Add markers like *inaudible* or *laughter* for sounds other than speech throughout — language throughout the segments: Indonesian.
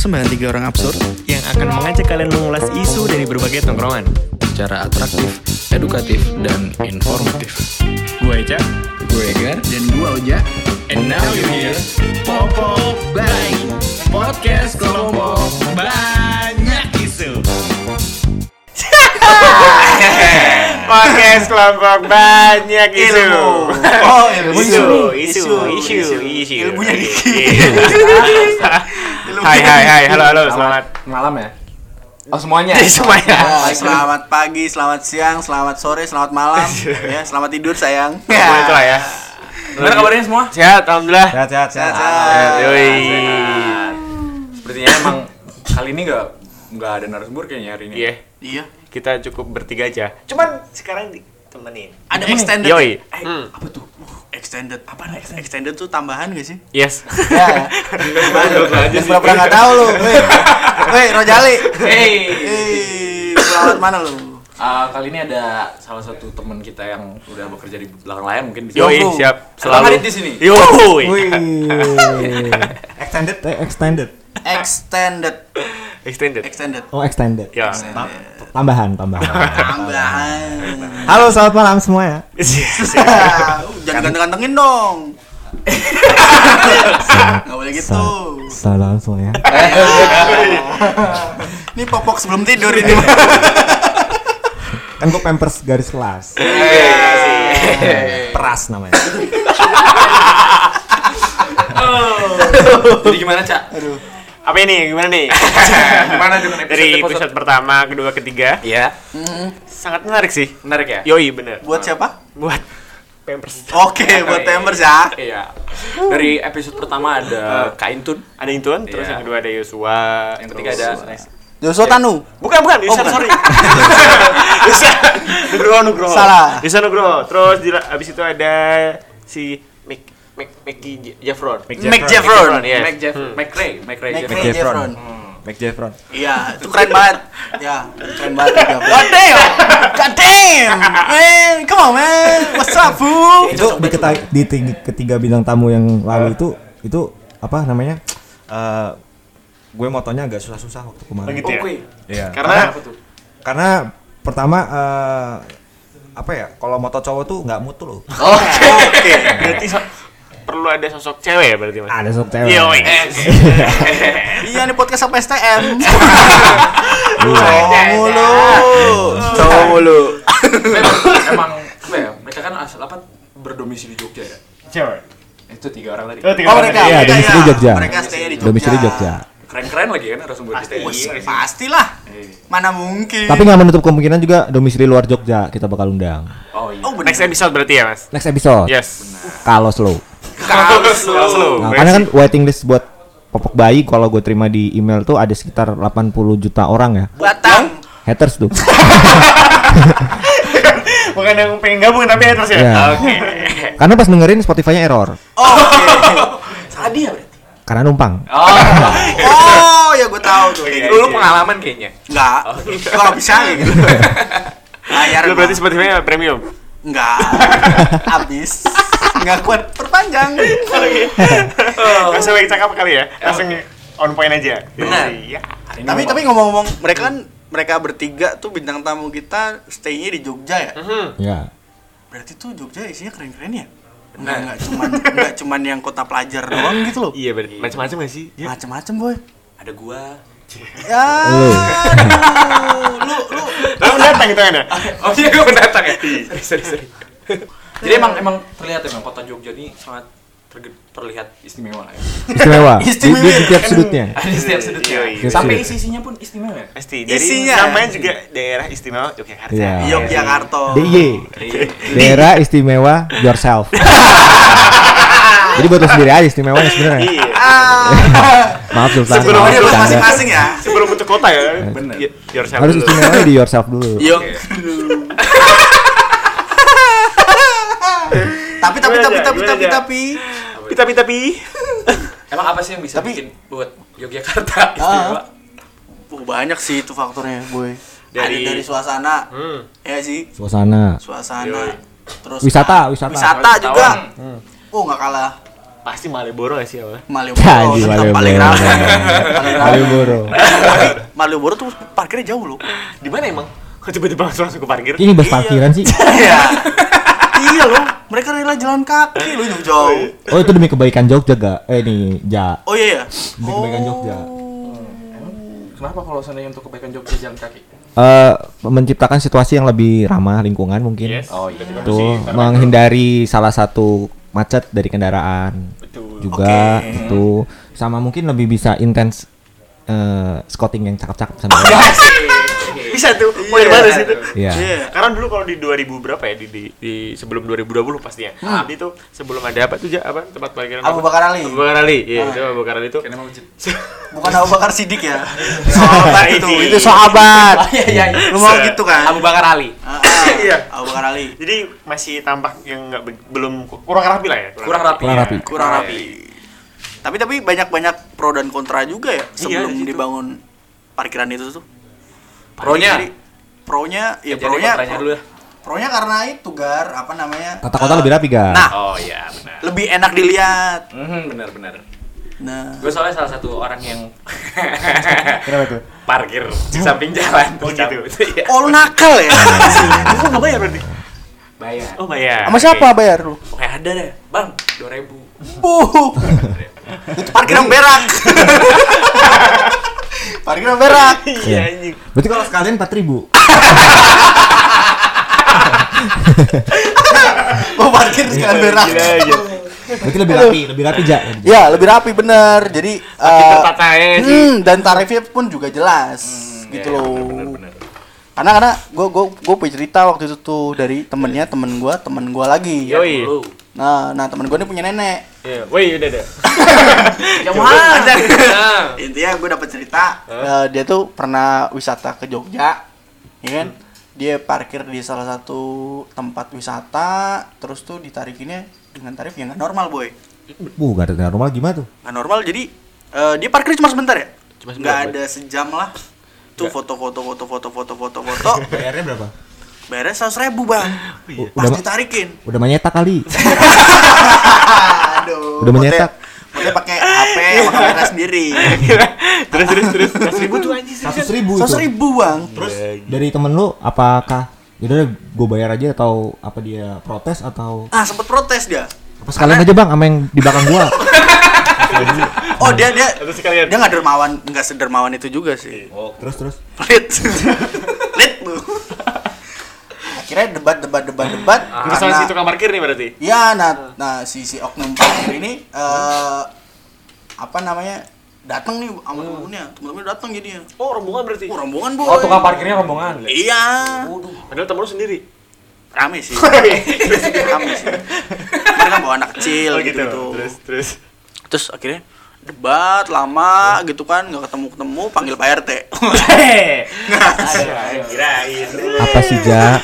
persembahan tiga orang absurd yang akan mengajak kalian mengulas isu dari berbagai tongkrongan. secara atraktif, edukatif, dan informatif. Gue Eca, Gue Egar, dan gua Oja. and now you hear Popo Bay Podcast Kelompok Banyak Isu. *laughs* Podcast kelompok banyak isu. Oh, ilmu isu, isu. isu, isu, isu. Ilmunya *laughs* Hai, hai, hai, halo, halo, selamat. malam ya? Oh semuanya? Jadi *laughs* semuanya. Ya, selamat pagi, selamat siang, selamat sore, selamat malam. *laughs* ya, selamat tidur sayang. Semuanya itulah ya. Gimana kabarnya semua? Sehat, alhamdulillah. Sehat, sehat, Sehat, sehat. Yoi. Sepertinya emang kali ini nggak nggak ada narasumber kayaknya hari ini. Iya, Iya. kita cukup bertiga aja. Cuman sekarang ditemenin. Ada extended. Yoi. Eh, Hmm. apa tuh? Uh, extended. Apa nih extended? Extended tuh tambahan gak sih? Yes. Ya. Yang pura-pura nggak tahu lu. Weh, weh, Rojali. Hey. Eh, pelawat mana lu? Ah, kali ini ada salah satu teman kita yang udah bekerja di belakang layar mungkin bisa. Yoi, Yo, siap. Selalu Selalu hadir di sini. Yoi. *laughs* extended eh, extended Extended. Extended. Extended. oh extended Ya. tambahan tambahan Tambahan. halo selamat malam semua ya *laughs* Jangan ganteng-gantengin dong. *laughs* Gak boleh gitu. Sa- salam semua ya *laughs* Ini popok sebelum tidur ini. kan gue pampers garis kelas peras namanya Jadi gimana, Cak? Apa ini? Gimana nih? *laughs* Gimana dengan episode Dari episode pertama, kedua, ketiga. Iya. Sangat menarik sih. Menarik ya? Yoi, bener. Buat siapa? Buat Pampers. Oke, *laughs* buat Pampers ya. Iya. Dari episode pertama ada Kaintun. Ada Intuan, terus Iya. yang kedua ada Yosua. Yang ketiga ada Joshua Tanu. Bukan, bukan, Yusa, bukan. sorry. Yusa Nugroho, Nugroho. Salah. Yusa Nugroho. Terus di, abis itu ada si Mickey J- Jeffron. Mac Jeffron. yes. Mac Jeff, Hmm. Mac Ray, Mac Ray. Mac Jeffron. Mac Jeffron Iya, itu keren banget. Ya, keren banget. *laughs* God damn. God damn. Man, come on man. What's up, boo? itu di, keta- di ketiga bintang tamu yang lalu itu itu apa namanya Eh, gue motonya agak susah-susah waktu kemarin Begitu ya? Oke. Iya. Karena Apa tuh? karena pertama eh, apa ya kalau moto cowok tuh nggak mutu loh Oke. Oke. *laughs* berarti so- perlu ada sosok cewek ya berarti Mas. ada sok cewek Yoi. Iya, *laughs* nih podcast apa STM. *laughs* Iya. Cowok mulu. Cowok mulu. Memang, emang apa ya? Mereka kan asal apa berdomisili Jogja ya. Cewek. Itu tiga orang tadi. Oh, tiga Oh, mereka. Iya, domisili. Jogja. Mereka stay di Jogja. domisili Jogja Keren-keren lagi kan narasumber kita. Wes, Iya. pastilah. Mana mungkin. tapi nggak menutup kemungkinan juga domisili luar Jogja kita bakal undang Oh iya. Oh, bener. Next episode berarti ya Mas? next episode Yes. kalau slow Slow. Nah, karena kan waiting list buat popok bayi kalau gue terima di email tuh ada sekitar 80 juta orang ya. Batang. Haters tuh. *laughs* Bukan yang pengen gabung tapi haters ya? Iya. Oke. Karena pas dengerin Spotify-nya error. Oh, Oke. Salah dia berarti. Karena numpang. Oh. Oh, ya gue tahu tuh. Iya, Dulu pengalaman kayaknya. Enggak. Kalau bisa gitu. *laughs* Layar Lu berarti. Spotify-nya premium? Enggak. Habis. *laughs* Enggak kuat perpanjang. Langsung yang cakap kali ya? Langsung on point aja? Benar. Iya. Hari ini Tapi tapi ngomong-ngomong, mereka kan mereka bertiga tuh bintang tamu kita stay-nya di Jogja ya. Mhm. Ya. Berarti tuh Jogja isinya keren-keren ya? Enggak, Benar. enggak cuman enggak *laughs* cuman yang kota pelajar doang gitu loh. Iya berarti. Macam-macam gak sih? Iya. Macem-macem boy. ada gua. Ya. Lu. Lu lu Lu datang itu kan ya? Oh iya gua pendatang ya. Sorry sorry sorry. Jadi emang emang terlihat emang kota Jogja ini sangat terlihat istimewa ya. Istimewa. Di, *laughs* Istimewa. di, di tiap sudutnya. Ada di setiap sudutnya. Iya, iya. Sampai Iya. isi isinya pun istimewa ya. Pasti. Dari Isinya. namanya juga daerah istimewa Yogyakarta. Iya. Yogyakarta. DIY. Daerah istimewa yourself. *laughs* Jadi buat lo sendiri aja istimewanya sebenarnya. Iya. *laughs* Maaf Sultan. Sebelum maaf, Ini buat bercanda. masing-masing ya. Sebelum bentuk kota ya. Bener. Y- Yourself Harus dulu. istimewanya di yourself dulu. Yok. tapi tapi tapi tapi tapi tapi Tapi tapi tapi. Emang apa sih yang bisa Tapi- bikin buat Yogyakarta *laughs* istimewa? Oh, banyak sih itu faktornya, boy. Dari- Ada dari suasana, Hmm. ya sih, Suasana. suasana. Yoi. Terus Wisata, wisata. wisata juga. Hmm. Oh, nggak kalah Pasti Malioboro gak sih apa? Malioboro Anjing, tetap Malioboro. paling rame. *laughs* Malioboro. Tapi Malioboro tuh parkirnya jauh loh. Di mana emang? Kok tiba-tiba langsung langsung ke parkir? Ini bahas parkiran sih. Iya. *laughs* iya loh, mereka rela jalan kaki loh jauh-jauh. Oh itu demi kebaikan Jogja gak? Eh nih, Ja. Oh iya ya. Demi kebaikan Jogja. Kenapa kalau seandainya untuk kebaikan Jogja jalan kaki? Eh menciptakan situasi yang lebih ramah lingkungan mungkin. Yes. Oh, iya. Tuh menghindari salah satu macet dari kendaraan. Betul. Juga Oke. itu sama mungkin lebih bisa intens eh scouting yang cakep-cakep sama *laughs* Bisa tuh. Mau dari mana sih itu? Iya. Iya. Karena dulu kalau di 2000 berapa ya di, di, di sebelum 2020 pastinya. Jadi tuh sebelum ada apa tuh Ja? apa tempat parkiran Abu? Bakar Ali. Abu Bakar Ali. Iya, itu Abu Bakar Ali itu. Masjid. Bukan Abu Bakar Sidik ya. *laughs* Sahabat itu, itu sahabat. *laughs* Iya, iya, iya. Lu mau gitu kan? Abu Bakar Ali. Ah, ah, *laughs* Iya. Abu Bakar Ali. Jadi masih tampak yang nggak be- belum kurang rapi lah ya. Kurang rapi. Kurang rapi. Kurang rapi. Tapi tapi banyak-banyak pro dan kontra juga ya sebelum dibangun parkiran itu tuh. Pronya? Jadi, pronya ya Jadi pronya dulu ya. pronya karena itu gar apa namanya? Tata kota eh, lebih rapi ga? Nah, Oh iya benar. lebih enak dilihat. Mhm, benar benar. Nah, Gue soalnya salah satu orang yang *laughs* Kenapa tuh? parkir di samping jalan. Oh, gitu. Iya. oh lu nakal ya? *laughs* Lu nggak bayar berarti? Bayar. Oh bayar. Sama siapa bayar lu? Oke ada deh, bang, dua ribu. Buh. itu parkiran berak. *laughs* parkiran berak. Iya anjing. Berarti kalau sekalian 4000 *laughs* Mau parkir sekalian berak. Aja. Berarti lebih rapi, lebih rapi ja. Ya, lebih rapi bener. Jadi eh, ya sih? hmm, dan tarifnya pun juga jelas gitu Iya, loh. benar, benar. Karena karena gue gue gue punya cerita waktu itu tuh dari temennya temen gue temen gue lagi. Yoi. Lu. Nah nah temen gue ini punya nenek. Iya. Woi udah udah. *laughs* Yang mana? Intinya gue dapet cerita eh, dia tuh pernah wisata ke Jogja, ya kan? Dia parkir di salah satu tempat wisata, terus tuh ditarikinnya dengan tarif yang nggak normal boy. Bu, gak ada normal gimana tuh? Nggak normal jadi eh, dia parkir cuma sebentar ya? Cuma Nggak sebentar, ada sejam lah. Tuh foto-foto foto-foto foto-foto foto. *laughs* Bayarnya berapa? Bayarnya seratus ribu bang. U- Pas udah- ditarikin. Udah menyetak kali. *laughs* Aduh. Udah menyetak. Dia pakai HP sama kamera sendiri. *laughs* terus terus terus. Seratus ribu tuh anjing. Seratus ribu Seratus ribu bang. Terus Dari temen lu, apakah yaudah gue bayar aja atau apa dia protes atau Ah sempet protes dia. apa sekalian aja bang sama yang di belakang gua *laughs* Oh dia dia Terus sekalian. dia nggak dermawan nggak sedermawan itu juga sih. oh terus terus Pelit. Pelit lu. Akhirnya debat debat debat debat. Terus sama si tukang parkir nih berarti. Ya, nah, nah si si oknum parkir ini eh apa namanya datang nih sama temen-temennya, temen-temennya datang jadinya. Oh rombongan berarti. Oh rombongan boy. Oh, tukang parkirnya rombongan. Iya. Padahal temen lu sendiri. Rame sih. *laughs* Rame sih. Mereka bawa anak kecil Oh gitu, gitu. gitu. Terus terus. Terus akhirnya debat lama gitu kan nggak ketemu ketemu panggil Pak RT. *laughs* Kirain. apa sih ja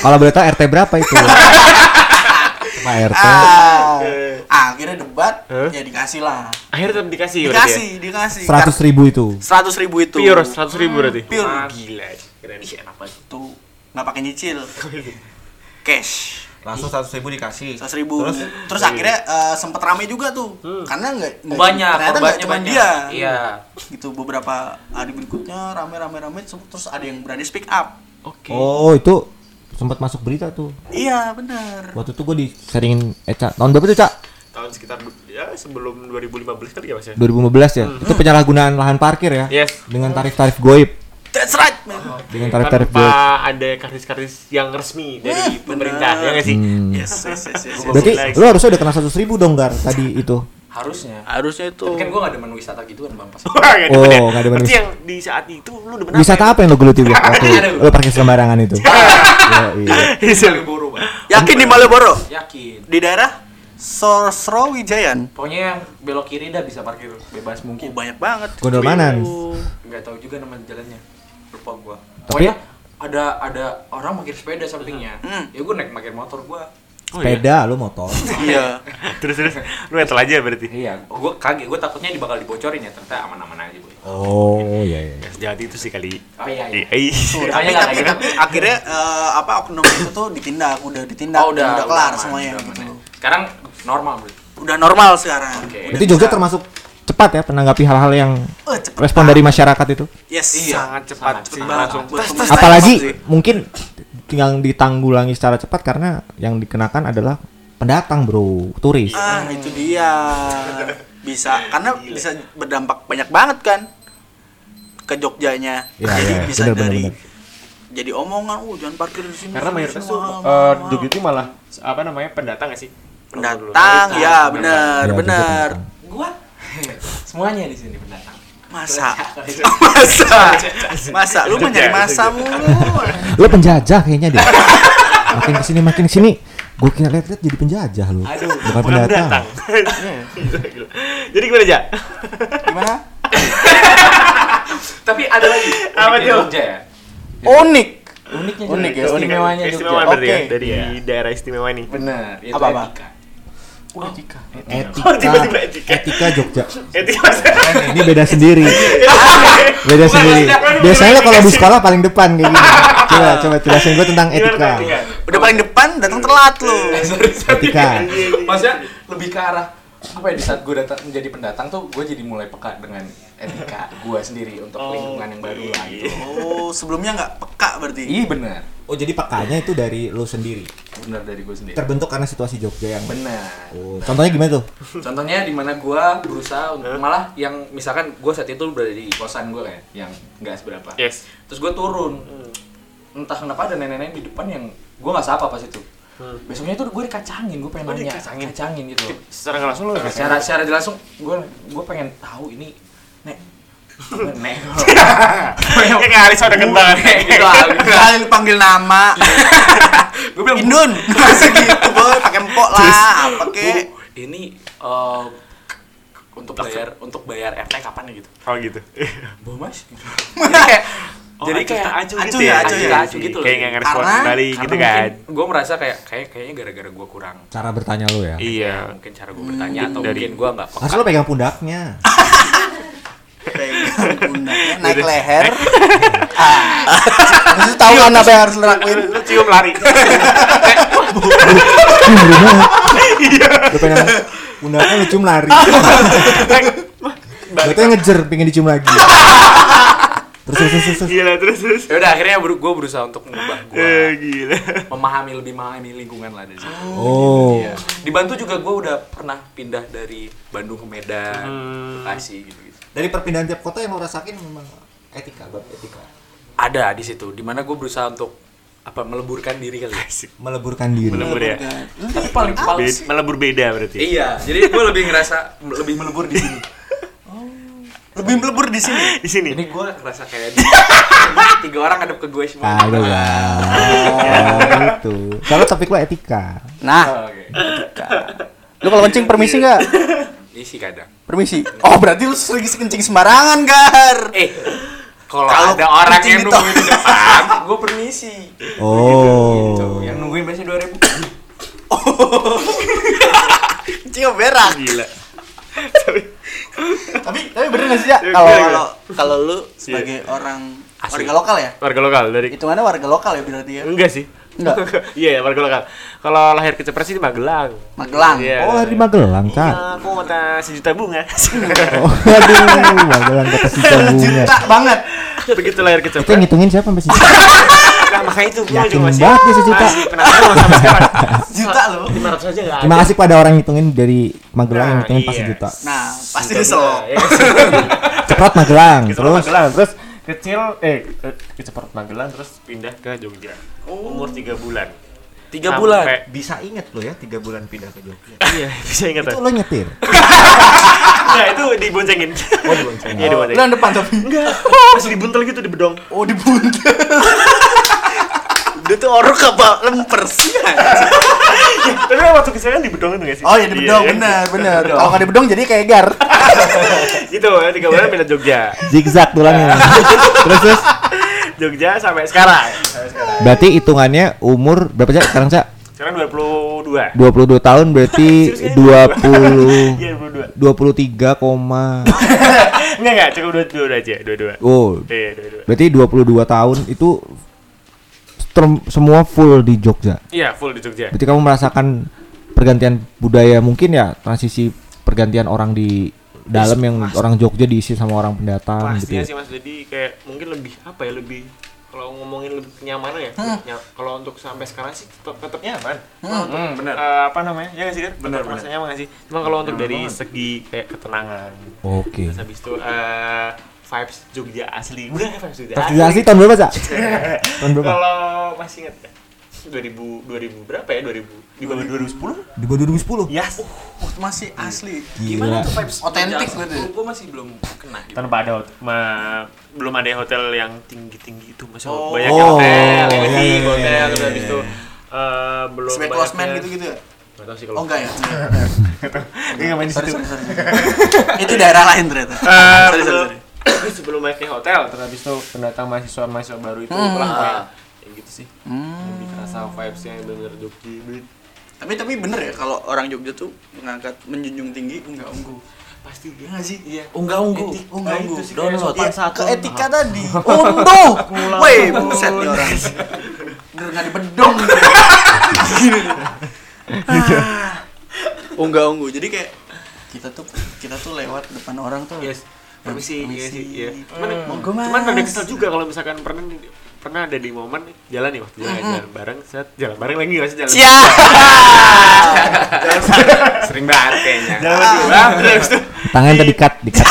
kalau boleh tahu rt berapa itu pak rt ah, ah, akhirnya debat Huh? ya dikasih lah. Akhirnya tetap dikasih berarti Dikasih, dikasih. seratus ribu itu Seratus ribu itu. ya. Pure seratus ribu berarti. Pure. Gila. Keren. Enak banget. Tuh nggak pakai nyicil. *laughs* Cash. Langsung seratus ribu dikasih Seratus ribu. Terus, akhirnya eh, sempet rame juga tuh. Karena nggak nggak- Banyak, Ternyata nggak cuma banyak. dia. Iya. Gitu beberapa hari berikutnya rame rame rame terus ada yang berani speak up. Oke. oh itu sempat masuk berita tuh Iya benar. waktu itu gue diseringin Eca tahun berapa tuh cak Tahun sekitar ya sebelum 2015 kali ya Mas ya. 2015 ya itu penyalahgunaan lahan parkir ya Yes. dengan tarif-tarif goib That's right, man. dengan tarif-tarif Tanpa goib ada kardis-kardis yang resmi dari Eh, pemerintah benar. ya nggak sih? Hmm. Yes, yes, yes, yes, yes. berarti Gila, lu harusnya udah kena seratus ribu dong gar tadi itu Harusnya. Harusnya itu. Tapi kan gua gak demen wisata gitu kan, Bang. Pas. Oh, demen ya. nggak demen Berarti yang di saat itu lu demen wisata apa yang lu geluti *laughs* waktu lu parkir sembarangan itu *laughs* iya. Malioboro, Bang. Yakin di Malioboro? Yakin. Di daerah Sosro Wijayan. Pokoknya yang belok kiri dah bisa parkir bebas Oh, mungkin. banyak banget. Gondol Manan. Enggak tahu juga nama jalannya. Lupa gua. Tapi- Pokoknya ada ada orang parkir sepeda sampingnya. Hmm. Ya gua naik parkir motor gua. Oh, iya. sepeda lu motor *laughs* Iya. *laughs* Terus terus lu etel aja berarti. Iya, gua kaget, gua takutnya ini bakal dibocorin ya, ternyata aman-aman aja, Boy. oh iya iya Ya sejahat itu sih kali. Oh iya, iya. Eh, eh. Tuh, tapi Makanya tapi, tapi akhirnya eh, apa oknum itu tuh ditindak, udah ditindak, Oh, udah, udah kelar aman, semuanya udah gitu. aman. Sekarang normal, Bro. udah normal sekarang. Oke. Udah Itu Jogja bisa- termasuk cepat ya menanggapi hal-hal yang cepet respon dari masyarakat itu. Yes. sangat cepat sangat cepat. langsung pemerintah Apalagi mungkin yang ditanggulangi secara cepat karena yang dikenakan adalah pendatang, Bro, turis. Ah, itu dia. Bisa karena bisa berdampak banyak banget kan ke Jogjanya. Iya, Jadi iya, *laughs* bisa benar, benar, dari benar. jadi omongan, "Uh, jangan parkir di sini." karena mayoritas tuh eh, mahal." Jogja itu malah apa namanya pendatang gak sih pendatang, ya benar, Iya, benar. pendatang. Gua *laughs* semuanya di sini pendatang. Masa? *laughs* masa? Masa lu mau nyari masa mulu? Lo penjajah kayaknya deh. makin ke sini makin ke sini, gue kira lihat-lihat jadi penjajah lo. Aduh, bukan pendatang. pendatang Gila, *laughs* gila. jadi gimana aja Gimana? Tapi ada lagi. Apa uniknya tuh? Jogja ya. Unik. Uniknya Unik ya, unik. istimewanya istimewa Jogja. berarti ya dari daerah istimewa ini Benar, itu Apa-apa? etika. Oh, Etika. Etika, Oh, tiba-tiba etika. etika Jogja. etika Ini beda sendiri. *laughs* Beda sendiri. Biasanya lo kalau di sekolah paling depan kayak gini. Coba coba jelasin gue tentang etika. etika? Udah paling depan datang telat lu. *laughs* Etika. Maksudnya lebih ke arah apa ya di saat gue datang menjadi pendatang tuh gue jadi mulai peka dengan etika gue sendiri untuk Oh, lingkungan yang baru lah gitu. Oh, sebelumnya nggak peka berarti. Iya benar, Oh jadi pekanya itu dari lo sendiri. benar dari gue sendiri. Terbentuk karena situasi Jogja yang Benar. Oh, contohnya gimana tuh? Contohnya di mana gue berusaha untuk malah yang misalkan gue saat itu berada di kosan gue kan, yang nggak seberapa. yes Terus gue turun, entah kenapa ada nenek-nenek di depan yang gue nggak sapa pas itu. Besoknya tuh gue dikacangin, gue pengen Oh, nanya, dikacangin? kacangin gitu. secara langsung lo secara secara langsung gue gue pengen tahu ini nek nek ya kali sudah kentang gitu. Kali lu panggil nama. *laughs* gue bilang Indun. *laughs* Masa gitu, boy, pakai empok lah, apa kek. "Bu, ini eh, untuk bayar untuk bayar RT kapan ya gitu oh gitu bu mas *laughs* jadi kayak Oh, jadi acuh kayak tak acuh acuh gitu ya, ya acuh Iya ya, acuh sih. gitu loh. kayak nggak ngerespon Karena- kembali gitu kan gue merasa kayak kayak kayaknya gara-gara gue kurang Cara bertanya lo ya. iya mungkin cara gue bertanya atau dari- mungkin gue nggak peka Harus lo pegang pundaknya. Pegang pundaknya, naik leher. Ah. Terus lu tahu kan apa yang harus lu lakuin? lu cium lari Cium rumah. Lo pegang pundaknya lo cium lari. Gue ngejer pengen dicium lagi. Terus terus terus gila terus terus ya udah akhirnya gue berusaha untuk mengubah gue Eh, gila memahami lebih memahami lingkungan lah dari situ Oh. Iya. Dibantu juga gue udah pernah pindah dari Bandung ke Medan, Hmm. Bekasi gitu-gitu. Dari perpindahan tiap kota yang lo rasakin memang etika, bab etika. Ada di situ, di mana gue berusaha untuk apa meleburkan diri kali. ya. Meleburkan diri. melebur ya Tapi paling paling melebur beda berarti iya, jadi gue lebih ngerasa lebih melebur di sini. Lebih melebur di sini. di sini Ini gue ngerasa kayak tiga orang ngadep ke gue semua. Kagak lah. Oh, gitu. Soalnya topik lo etika. Nah, Oh, Oke. lu kalau kencing permisi nggak? Isi kadang. Permisi. Oh, berarti lu sering kencing sembarangan, Gar. Eh, kalau ada orang kencing yang nungguin di depan, *laughs* gue permisi. Oh. Tuh, yang nungguin biasanya dua ribu. *laughs* Kencing sama berak. gila Tapi tapi bener nggak sih, ya? Kalau kalau kalau lu sebagai orang Asli. warga lokal ya? warga lokal dari Hitungannya warga lokal ya berarti ya? enggak sih Enggak. *laughs* iya warga lokal kalau lahir ke Cepres sih di Magelang Magelang. Iya. Oh, di Magelang, Kak. Iya, kota sejuta bunga *laughs* Oh, aduh, Magelang kata si bunga. Juta banget. begitu lahir ke Itu yang Cepres ngitungin siapa sampai situ? nah, makanya itu gue Yakin juga masih banget dia sejuta. masih penasaran sampai sekarang Juta lo. 500 aja nggak Terima kasih pada orang ngitungin dari Magelang yang Nah, ngitungin pas iya. sejuta. Nah, pasti Sejuta nyesel. bunga, ya. Ceprot Magelang, Terus terus Magelang terus kecil eh eh, ke Cepret Magelang terus pindah ke Jogja umur 3 bulan Tiga Sampai- bulan. bisa inget lo ya tiga bulan pindah ke Jogja. *laughs* iya bisa ingat Itu lo nyetir. *laughs* Enggak, itu diboncengin oh diboncengin iya Lu diboncengin depan tapi. enggak masih dibuntel gitu di bedong Oh, dibuntel. *laughs* Dia tuh orok apa? Lemper sih? *laughs* tapi waktu kan di bedong itu nggak sih? Oh ya di bedong. Iya, bener bener. Kalau nggak di bedong jadi kayak gar. *laughs* gitu ya tiga bulan pindah Jogja. Zigzag tulangnya. *laughs* terus terus. Jogja sampai sekarang. Sampai sekarang. Berarti hitungannya umur berapa sih sekarang, Cak? sekarang 22 22 tahun berarti 20 iya 22 23, koma. enggak enggak cukup 22 aja 22 Oh, iya 22 berarti 22 tahun itu semua full di Jogja. iya full di Jogja Berarti kamu merasakan pergantian budaya mungkin ya transisi pergantian orang di dalam yang orang Jogja diisi sama orang pendatang gitu. pastinya ya. sih mas jadi kayak mungkin lebih apa ya lebih kalau ngomongin lebih kenyamanan ya nya- kalau untuk sampai sekarang sih tetap tetap nyaman Hmm, benar. Eh, apa namanya ya sih kan bener. rasanya nyaman sih cuma kalau untuk dari segi kayak ketenangan Oke. terus habis itu eh, vibes Jogja asli *laughs* udah vibes Jogja Pas asli tahun berapa, Cak? *laughs* tahun berapa? kalau masih ingat ya 2000 2000 berapa ya 2000 di bawah 2010 Di gua 2010. yes Oh, masih asli. Gila. tuh vibes Otentik Jogja? berarti. Gua- Gua masih belum kena gitu. tanpa ada ma- belum ada hotel yang tinggi tinggi itu masih Oh. banyak Oh, hotel iya, ini iya, hotel iya, iya, habis itu iya. eh, belum Sebagai banyaknya- close man gitu-gitu ya? Nggak tahu sih Oh kalau enggak ya? Ini *laughs* nggak main di situ. Itu daerah lain ternyata. Eh, sorry, sorry, belum- sorry. *coughs* sebelum banyaknya hotel terus habis itu pendatang mahasiswa mahasiswa baru itu Hmm. lah kayak kayak gitu sih Hmm. lebih kerasa vibesnya yang bener Jogja. Tapi tapi bener ya kalau orang Jogja tuh mengangkat menjunjung tinggi enggak unggu. pasti Ya nggak sih? iya Unggah unggu. Unggah unggu. sih Download. Ya, santun. ke etika tadi. *laughs* Unduh. Weh, buset nih orang. Bener nggak dibedong. Gini. *laughs* Ah. Unggah unggu. Jadi kayak kita tuh kita tuh lewat depan orang tuh. yes permisi iya sih iya cuman, Monggo, Mas. cuman rada kesel juga kalau misalkan pernah pernah ada di momen jalan nih waktu jalan, jalan bareng set jalan bareng lagi nggak sih jalan Cia. *laughs* Sering banget kayaknya. jalan lagi bang terus tuh Tangan tadi cut, di cut.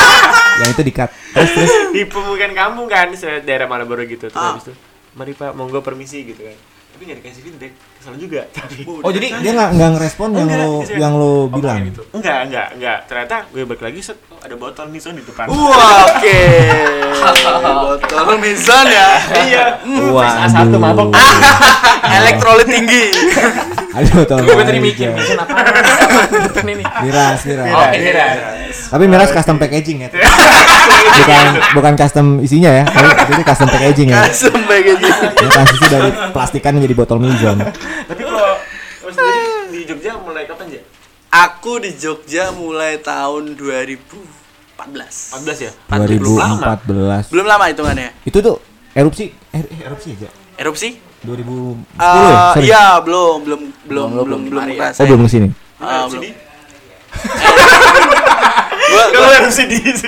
*laughs* yang itu di cut. Terus terus di pemukiman kampung kan se- daerah Malioboro gitu terus Ah. habis itu mari pak monggo permisi gitu kan tapi nggak dikasih feedback kesel juga tapi Oh, jadi dia nggak nggak ngerespon yang Enggak, lo yang lo Omongan bilang. gitu. enggak enggak enggak ternyata gue balik lagi set oh, ada botol nih son di depan Wah, oke. *laughs* Botol Mizan ya. iya Wah, satu mabok *laughs* Elektrolit tinggi. Aduh, tolong. Gue tadi mikir, Vincent apa? Ini? Miras, miras. Oh, iya. Tapi miras custom packaging ya. bukan bukan custom isinya ya. Tapi itu custom packaging ya. Kayak gitu. Ya transisi dari plastikan menjadi botol mizon. tapi kalau lo sendiri di Jogja mulai kapan ya Aku di Jogja mulai tahun 2014. 14 ya 2014. Belum lama hitungannya. Itu tuh erupsi er, eh, erupsi aja. Erupsi? 2010 ya? Eh. Iya, belum, belum, belum, belum, belum, ya. Oh, ngerasain. belum ke sini. Ah, Di belum. sini? *laughs* Gua, kalau erupsi di *laughs*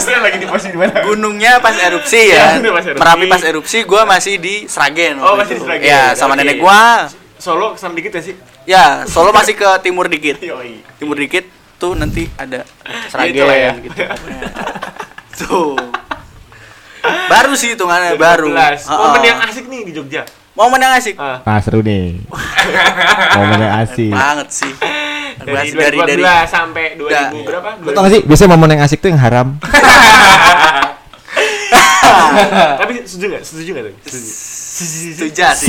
sini lagi di posisi di mana gunungnya pas erupsi Ya, *laughs* ya. pas erupsi. Merapi pas erupsi, gua masih di Sragen. Oh, masih di. Sragen. Ya, sama nenek gua. Solo ke sana dikit ya sih Ya, Solo masih ke timur dikit. yoi Timur dikit tuh nanti ada Sragen Gitu lah ya. gitu. *laughs* Tuh. Baru sih hitungannya baru. 12. Momen yang asik nih di Jogja Momen yang asik. Ah. Ah, seru nih. *laughs* Momennya asik. Banget sih. dari dari dari 2014 sampai 2000 Da- berapa? Tau gak sih, biasanya momen yang asik tuh yang haram. *laughs* Tapi setuju nggak? Setuju nggak tuh? Setuju. Setuju sih.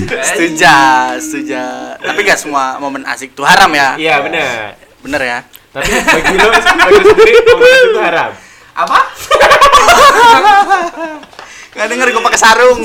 Setuju, setuju. Tapi gak semua momen asik tuh haram ya. Iya benar. Bener ya. Tapi bagi lo, bagi lo sendiri momen asik itu haram. Apa? Gak denger gue pakai sarung.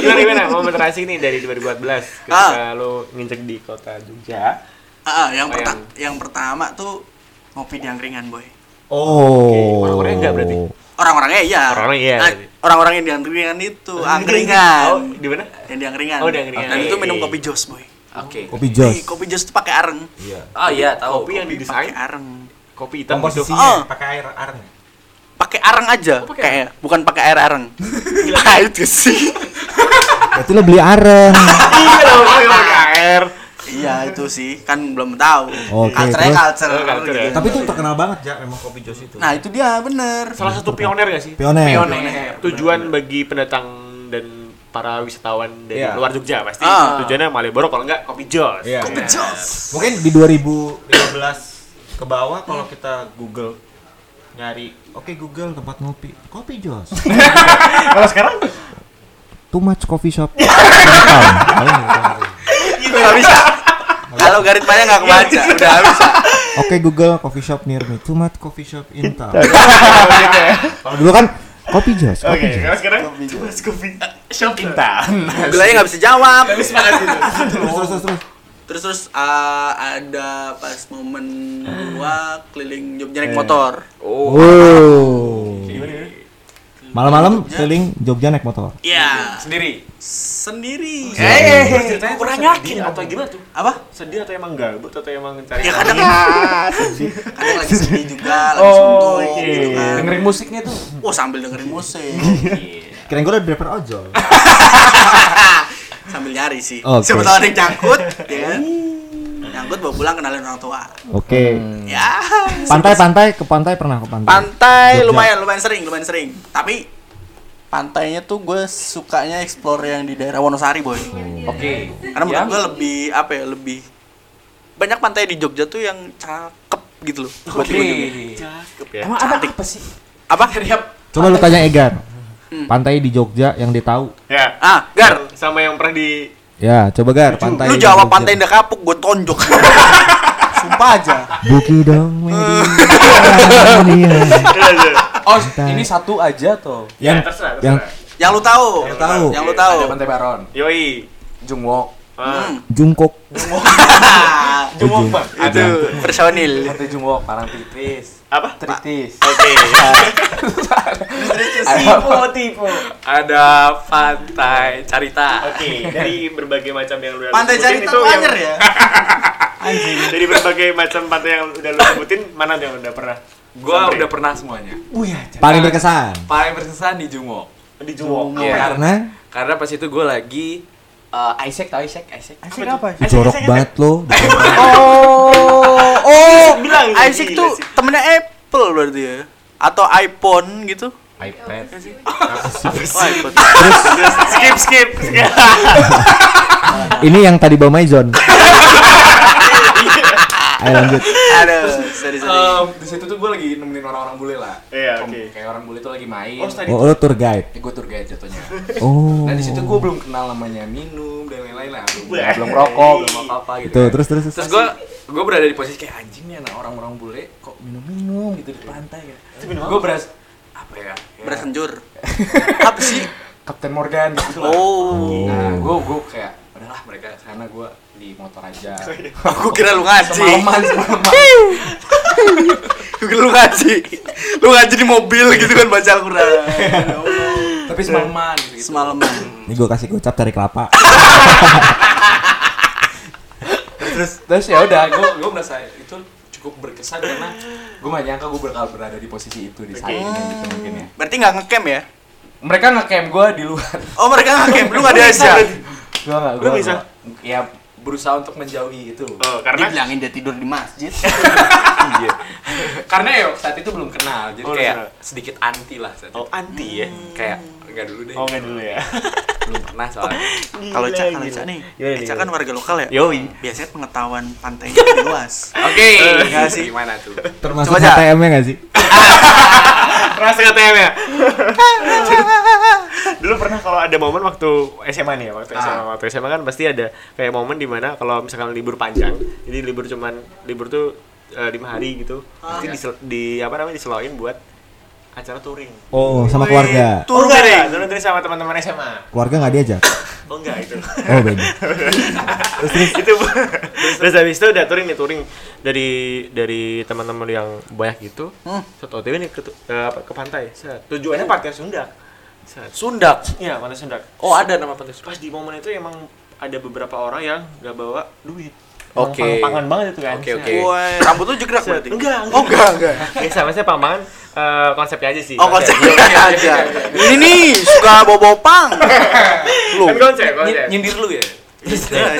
Gimana gimana? Momen terasik nih dari 2014 ketika Ah. lo nginjek di kota Jogja. Ah, yang Oh, pertama yang pertama tuh ngopi di angkringan, boy. Oh. Orang-orangnya enggak berarti? Orang-orangnya iya. Orang-orangnya iya, Ah, berarti. Orang-orang yang di angkringan itu, *laughs* angkringan. Oh, di mana? Yang di angkringan. Oh, di angkringan. Dan itu minum kopi jos, boy. Oke. Kopi jos. Kopi jos tuh pakai areng. Oh iya, tahu. Kopi yang Pakai didesain areng. kopi hitam gitu. Komposisinya Oh. pakai air areng. Pakai areng aja, Oh, pakai kayak bukan pakai air areng. *laughs* Ah, *laughs* itu sih. Berarti lo beli areng. Iya dong, pakai air. Iya, itu sih. Kan belum tahu. Oke, Culture-nya terus? culture. Oh, culture ya. gitu. Tapi itu terkenal banget ya emang kopi jos itu. Nah, itu dia bener. Salah satu pioner gak sih? Pioner. Pioner. Tujuan bagi pendatang dan para wisatawan dari Iya. luar Jogja pasti. Ah. Tujuannya Malioboro kalau enggak kopi jos. Iya. Kopi jos. Mungkin di 2015 ke bawah kalau kita Google nyari oke Google tempat ngopi kopi jos *laughs* Kalau sekarang too much coffee shop *laughs* Gak bisa. Kalau garitmanya nggak kebaca, udah bisa. oke Google coffee shop near me. Much coffee shop in town kalau dulu kan kopi jos Oke, kalau sekarang cuma kopi shop intan. Bilangnya nggak bisa jawab. terus terus terus terus. Terus terus ah, ada pas momen gua keliling Jogja naik motor. Oh. wow Malam-malam keliling Jogja naik motor. Iya, Sendiri. sendiri. Eh, ceritanya kurang susah yakin atau gimana tuh? Apa? Sedih atau emang gabut atau emang cari Ya kadang *laughs* kadang lagi sedih juga, lagi Oh, suntuk gitu kan. dengerin musiknya tuh. Oh, sambil dengerin musik. Kirain gue udah driver ojol. *laughs* sambil nyari sih. Oke. Siapa tahu ada yang nyangkut, ya kan? Nyangkut bawa pulang kenalin orang tua. Oke. Ya. Pantai-pantai ke pantai pernah ke pantai? Pantai Jogja. lumayan lumayan sering, lumayan sering. Tapi pantainya tuh gue sukanya explore yang di daerah Wonosari, boy. Oke. Karena menurut gue lebih apa ya, lebih banyak pantai di Jogja tuh yang cakep gitu loh. buat Oke. dikunjungi. Cakep ya. Emang ada apa sih? Apa? Coba lu tanya Egar. Pantai di Jogja yang dia tahu. Ya. Ah, Gar, Sama yang pernah di Ya, coba Gar, pantai. lu jawab Jogja. pantai Indah Kapuk, gue tonjok. *laughs* Sumpah aja. Buki dong, *laughs* Oh, ini satu aja tuh. yang Ya, terserah, yang terserah. Yang lu tahu. Yang tahu. Yang lu tahu. Ada Pantai Baron, Yoi. Jungwok, Ah. Hmm. jungkok. Jumok *laughs* bang. Itu personil. Pantai Jungwok, Parangtritis, Apa? Tritis. Oke. *laughs* Tipe, tipe. Ada Pantai Carita. Oke, dari berbagai macam yang lu Pantai sebutin Carita itu yang- ya. *laughs* Dari berbagai macam pantai yang udah lu sebutin, mana yang udah pernah? Gua Sampai. udah pernah semuanya. Paling berkesan. Paling berkesan di Jungwok. di Jumok. Iya. Karena Karena pas itu gue lagi eh Isaac tau Isaac Isaac Asik apa? jorok banget lo. Oh, oh, Bilang, Isaac tuh sih. temennya Apple berarti ya? Atau iPhone gitu? iPad Oh, iPhone. skip skip. skip. Ini yang tadi bawa Maison. *laughs* Ayo lanjut. Aduh, sorry sorry. Em, di situ tuh gue lagi nemenin orang-orang bule lah Iya, Om- oke. kayak orang bule tuh lagi main Oh, tadi. Oh, lo tour guide. Eh, gue tour guide jatuhnya Oh. Nah di situ gue belum kenal namanya minum dan lain-lain lah belum, belum rokok belum apa apa gitu Tuh, terus terus terus. terus gue gue berada di posisi kayak anjing nih anak orang-orang bule kok minum-minum gitu di pantai ya gue beras apa ya, ya Beras kencur. Apa sih? Captain Morgan gitu lah Oh. nah gue gue kayak udahlah mereka sana gue di motor aja Aku kira lu ngaji. semalaman semalaman Aku kira lu ngaji. Lu ngaji di mobil gitu kan baca Al-Qur'an. tapi semalaman gitu, gitu. Semalaman. Ini gue kasih gocap dari kelapa. terus terus ya udah gue gue merasa itu cukup berkesan karena gue gak nyangka gue bakal berada di posisi itu di saat ini gitu mungkin ya Berarti nggak ngecamp ya? mereka ngecamp gue di luar Oh, mereka ngecamp, lu nggak diajak. Gue gak Lu bisa? ya berusaha untuk menjauhi itu Oh, Dia karena bilangin dia tidur di masjid. *laughs* iya karena ya saat itu belum kenal jadi Oh, kayak belum sedikit anti lah saat itu. oh anti ya. kayak enggak dulu deh Oh enggak dulu ya. *laughs* belum pernah soalnya Kalau Cak, kalau. Cak nih, Gimana nih, Cak gimana? kan warga lokal ya. Yoi. Biasanya pengetahuan pantainya *laughs* lebih luas. oke Nggak sih? gimana tuh Termasuk Coba, Cak. HTM-nya gak sih? Rasa KTM ya. Dulu pernah kalau ada momen waktu SMA nih ya, waktu SMA, waktu SMA kan pasti ada kayak momen di mana kalau misalkan libur panjang, jadi libur cuman libur tuh eh, lima hari gitu, nanti disel- di apa namanya diseloin buat acara touring. Oh, sama keluarga. Turun oh, enggak, touring sama teman-teman SMA. Keluarga nggak diajak? Oh enggak itu. Oh, beda. *laughs* itu terus habis itu udah touring nih touring dari dari teman-teman yang banyak gitu Hmm. satu OTW nih ke, ke, ke pantai Set. tujuannya pantai Sundak Set. Sundak iya pantai Sundak oh ada nama pantai Sundak pas di momen itu emang ada beberapa orang yang nggak bawa duit Oke. pang-pangan banget itu kan Oke, oke. Rambut lu jegrak berarti. enggak Oh, enggak, enggak. *laughs* biasa maksudnya pang-pangan eh, konsepnya aja sih Oh, konsepnya *laughs* aja. oke, oke. Ini nih suka bobo pang. Lu. konsep konsep Ny- nyindir lu ya